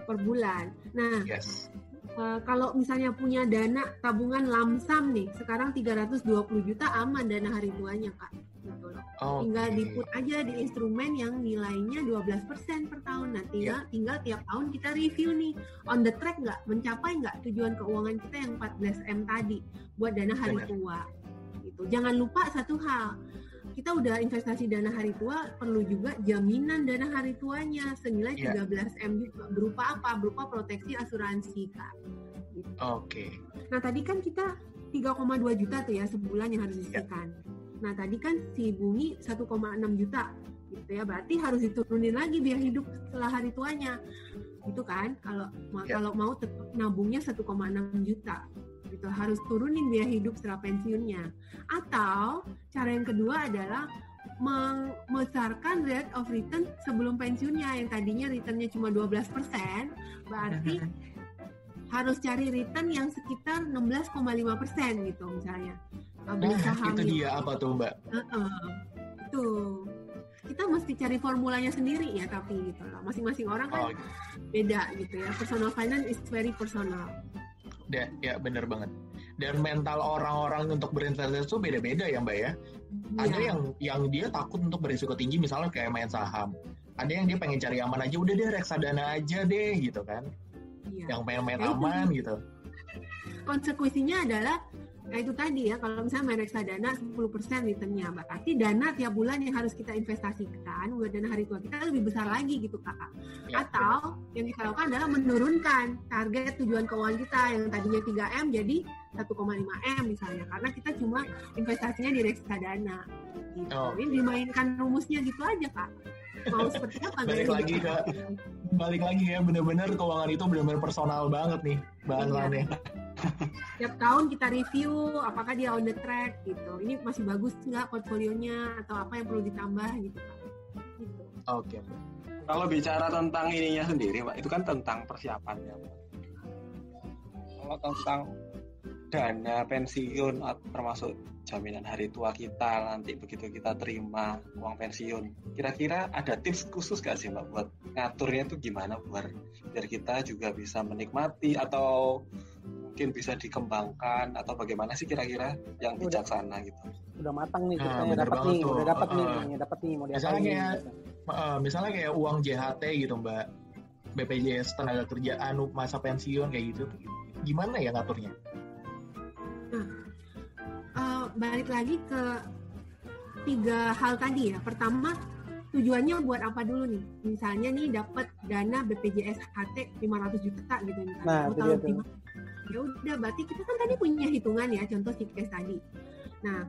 per bulan. Nah, Yes. eh, kalau misalnya punya dana tabungan lamsam nih, sekarang 320 juta aman dana hari tuanya, Kak. Gitu loh. Oh, Tinggal diput aja di instrumen yang nilainya 12% per tahun. Nah, tinggal, tinggal tiap tahun kita review nih, on the track nggak, mencapai nggak tujuan keuangan kita yang 14M tadi buat dana hari Benar. tua. Gitu. Jangan lupa satu hal, kita udah investasi dana hari tua, perlu juga jaminan dana hari tuanya senilai Iya. 13M juga. Berupa apa? Berupa proteksi asuransi, Kak. Gitu. Oke. Nah tadi kan kita 3,2 juta tuh ya sebulan yang harus Ya. disisihkan. Nah tadi kan si Bumi 1,6 juta gitu ya. Berarti harus diturunin lagi biaya hidup setelah hari tuanya. Gitu kan? Kalau Ya. kalau mau tetap nabungnya 1,6 juta. Gitu harus turunin biaya hidup setelah pensiunnya. Atau cara yang kedua adalah membesarkan rate of return sebelum pensiunnya yang tadinya returnnya cuma 12% berarti harus cari return yang sekitar 16,5 persen gitu misalnya beli Nah, saham itu yang- dia apa tuh Mbak? Heeh. itu kita mesti cari formulanya sendiri ya tapi gitu loh masing-masing orang Oh, kan beda gitu ya personal finance is very personal ya, ya bener banget. Dan mental orang-orang untuk berinvestasi itu beda-beda ya Mbak ya. Ada Iya. yang yang dia takut untuk berisiko tinggi misalnya kayak main saham. Ada yang dia pengen cari aman aja, udah deh reksadana aja deh gitu kan. Iya. Yang main-main Ya itu. aman gitu. konsekuensinya adalah ya itu tadi ya kalau misalnya main reksadana 10% returnnya. Berarti dana tiap bulan yang harus kita investasikan buat dana hari tua kita lebih besar lagi gitu kakak Ya, atau yang kita lakukan adalah menurunkan target tujuan keuangan kita yang tadinya 3M jadi 1,5M misalnya. Karena kita cuma investasinya di reksadana. Gitu. Oh. Ini dimainkan rumusnya gitu aja kak mau seperti apa Balik lagi ke- balik lagi ya bener-bener keuangan itu bener-bener personal banget nih bahasannya. tiap tahun kita review apakah dia on the track gitu ini masih bagus nggak portfolionya atau apa yang perlu ditambah gitu Kak. gitu Oke. Mbak. Kalau bicara tentang ininya sendiri, Pak, itu kan tentang persiapannya. Pak. Kalau tentang dana pensiun termasuk jaminan hari tua kita nanti begitu kita terima uang pensiun, kira-kira ada tips khusus gak sih Mbak buat ngaturnya itu gimana biar biar kita juga bisa menikmati atau mungkin bisa dikembangkan atau bagaimana sih kira-kira yang Udah. bijaksana gitu? udah matang nih Ah, ceritanya bener dapat nih tuh. udah dapat nih Ah. uangnya dapat nih mau Misalnya kayak- gitu. Eh, misalnya kayak uang JHT gitu Mbak, BPJS tenaga kerjaan masa pensiun kayak gitu, gimana ya ngaturnya? Eh, balik lagi ke tiga hal tadi ya pertama tujuannya buat apa dulu nih? Misalnya nih dapat dana BPJS HT 500 juta gitu misalnya. Nah, Mau itu tahun. Ya udah berarti kita kan tadi punya hitungan ya, contoh si case tadi. Nah,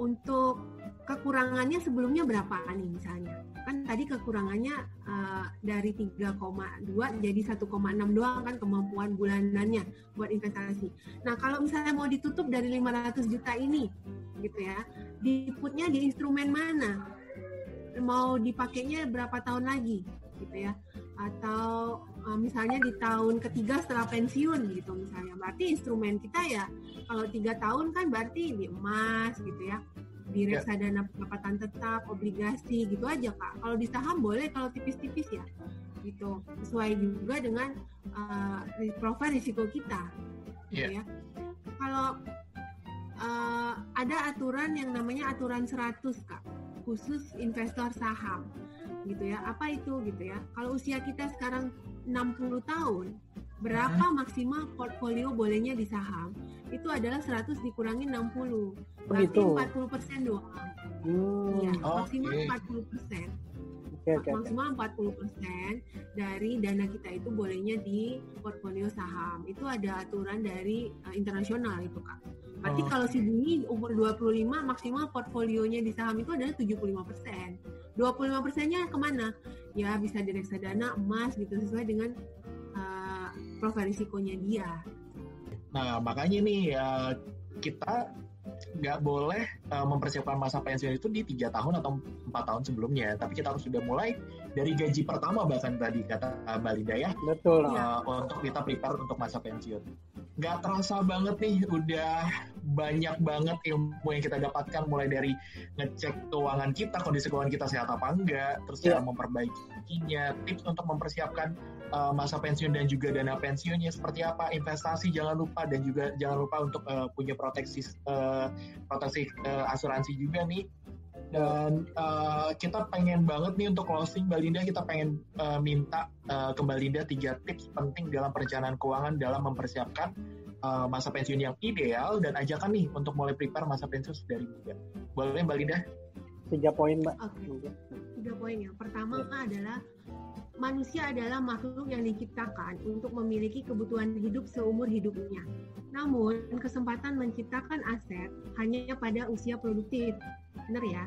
untuk kekurangannya sebelumnya berapa nih misalnya? Kan tadi kekurangannya eh, dari 3,2 jadi 1,6 doang kan kemampuan bulanannya buat investasi. Nah, kalau misalnya mau ditutup dari 500 juta ini gitu ya, diputnya di instrumen mana? Mau dipakainya berapa tahun lagi gitu ya? Atau eh, misalnya di tahun ketiga setelah pensiun gitu misalnya. Berarti instrumen kita ya kalau tiga tahun kan berarti di emas gitu ya di Ya. reksadana pendapatan tetap, obligasi gitu aja kak. Kalau di saham boleh kalau tipis-tipis ya, gitu. Sesuai juga dengan uh, profil risiko kita, gitu ya. Kalau uh, ada aturan yang namanya aturan 100 kak, khusus investor saham, gitu ya. Apa itu gitu ya? Kalau usia kita sekarang 60 tahun, berapa maksimal portfolio bolehnya di saham? Itu adalah 100 dikurangi 60. Berarti Begitu. 40 persen doang. Hmm, Iya, Oke. maksimal 40 persen. oke. oke. Maksimal 40 persen dari dana kita itu bolehnya di portfolio saham. Itu ada aturan dari uh, internasional itu kak. Berarti Oh. kalau si Buni umur 25 maksimal portfolionya di saham itu adalah 75 persen. 25 persennya ke mana? Ya bisa di reksadana emas gitu sesuai dengan profil risikonya dia. Nah, makanya nih eh, kita nggak boleh eh, mempersiapkan masa pensiun itu di tiga tahun atau empat tahun sebelumnya, tapi kita harus sudah mulai dari gaji pertama bahkan tadi kata Mbak Linda ya, Betul. Iya. eh, untuk kita prepare untuk masa pensiun. Nggak terasa banget nih, udah banyak banget ilmu yang kita dapatkan mulai dari ngecek keuangan kita, kondisi keuangan kita sehat apa enggak, terus Iya. cara memperbaikinya, tips untuk mempersiapkan uh, masa pensiun dan juga dana pensiunnya seperti apa, investasi jangan lupa dan juga jangan lupa untuk uh, punya proteksi uh, proteksi uh, asuransi juga nih. Dan uh, kita pengen banget nih untuk closing Mbak Linda, kita pengen uh, minta uh, ke Mbak Linda tiga tips penting dalam perencanaan keuangan dalam mempersiapkan uh, masa pensiun yang ideal dan ajakan nih untuk mulai prepare masa pensiun dari muda. Boleh Mbak Linda? Tiga poin mbak. Oke. Mungkin. tiga poin ya. Pertama adalah manusia adalah makhluk yang diciptakan untuk memiliki kebutuhan hidup seumur hidupnya. Namun, kesempatan menciptakan aset hanya pada usia produktif. Benar ya?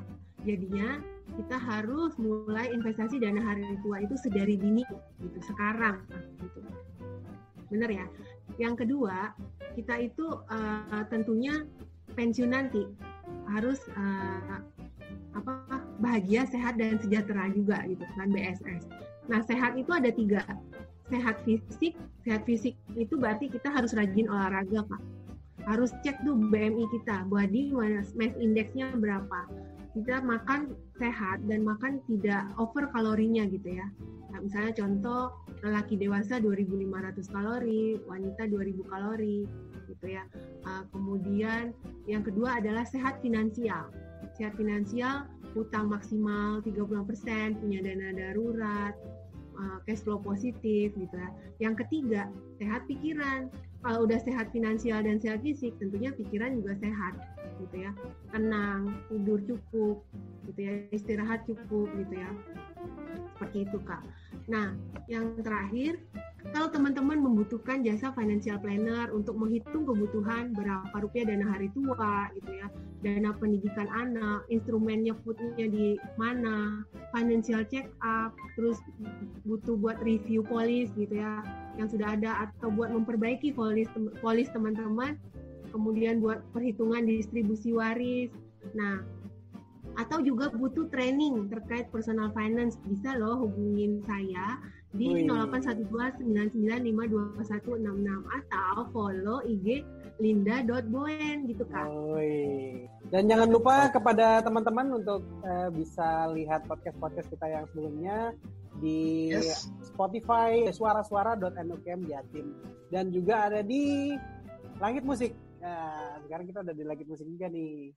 Jadinya, kita harus mulai investasi dana hari tua itu sedari dini gitu, sekarang gitu. Benar ya? Yang kedua, kita itu eh, tentunya pensiun nanti harus eh, apa bahagia, sehat dan sejahtera juga gitu kan BSS. Nah sehat itu ada tiga, sehat fisik, sehat fisik itu berarti kita harus rajin olahraga pak. Harus cek tuh BMI kita, body mass mass indexnya berapa. Kita makan sehat dan makan tidak over kalorinya gitu ya. Nah, misalnya contoh lelaki dewasa 2.500 kalori, wanita 2.000 kalori gitu ya. Uh, kemudian yang kedua adalah sehat finansial. Sehat finansial utang maksimal 30%, punya dana darurat, uh, cash flow positif gitu ya. Yang ketiga, sehat pikiran. Kalau udah sehat finansial dan sehat fisik, tentunya pikiran juga sehat gitu ya. Tenang, tidur cukup gitu ya, istirahat cukup gitu ya. Seperti itu, Kak. Nah, yang terakhir, kalau teman-teman membutuhkan jasa financial planner untuk menghitung kebutuhan berapa rupiah dana hari tua gitu ya, dana pendidikan anak, instrumennya foodnya di mana, financial check up, terus butuh buat review polis gitu ya, yang sudah ada atau buat memperbaiki polis polis teman-teman, kemudian buat perhitungan distribusi waris. Nah, atau juga butuh training terkait personal finance bisa loh hubungin saya di Wih. 081299522166 atau follow IG linda.boen gitu kak. Oi. Dan jangan lupa kepada teman-teman untuk eh, bisa lihat podcast-podcast kita yang sebelumnya di Yes. Spotify suara-suara.nukm Jatim dan juga ada di Langit Musik. Nah, sekarang kita udah di Langit Musik juga nih.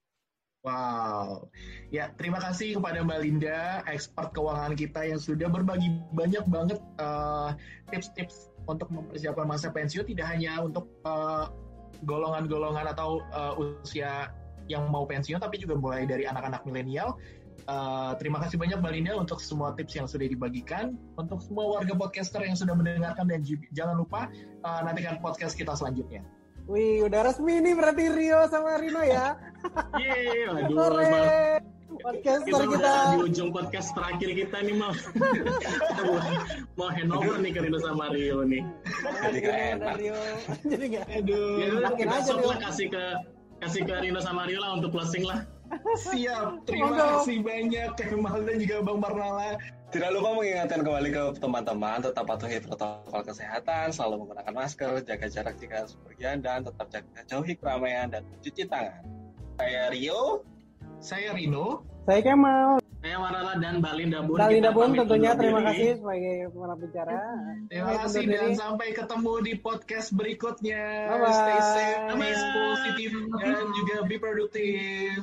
Wow. Ya, terima kasih kepada Mbak Linda, expert keuangan kita yang sudah berbagi banyak banget eh, tips-tips untuk mempersiapkan masa pensiun tidak hanya untuk eh, golongan-golongan atau eh, usia yang mau pensiun tapi juga mulai dari anak-anak milenial Uh, terima kasih banyak Mbak Linda untuk semua tips yang sudah dibagikan. Untuk semua warga podcaster yang sudah mendengarkan dan jangan lupa uh, nantikan podcast kita selanjutnya. Wih, udah resmi nih berarti Rio sama Rino ya. Yeay, aduh, Sore. Podcaster kita kita. di ujung podcast terakhir kita nih mau kita mau, mau handover nih ke Rino sama Rio nih. Jadi gak enak. Rio. Jadi gak Aduh, Ya, kita aja, lah kasih ke kasih ke Rino sama Rio lah untuk closing lah. siap. Terima kasih banyak Kemal dan juga Bang Marnala. Tidak lupa mengingatkan kembali ke teman-teman tetap patuhi protokol kesehatan, selalu menggunakan masker, jaga jarak jika harus bepergian, dan tetap jaga jauhi keramaian dan mencuci tangan. Saya Rio, Saya Rino. Saya Kemal. Saya Warala dan Balin Dabun. Dalin kita Dabun pamit tentunya terima diri. kasih sebagai para bicara. Terima kasih dan diri. sampai ketemu di podcast berikutnya. Bye-bye. Stay safe, Bye-bye. positif dan juga be produktif.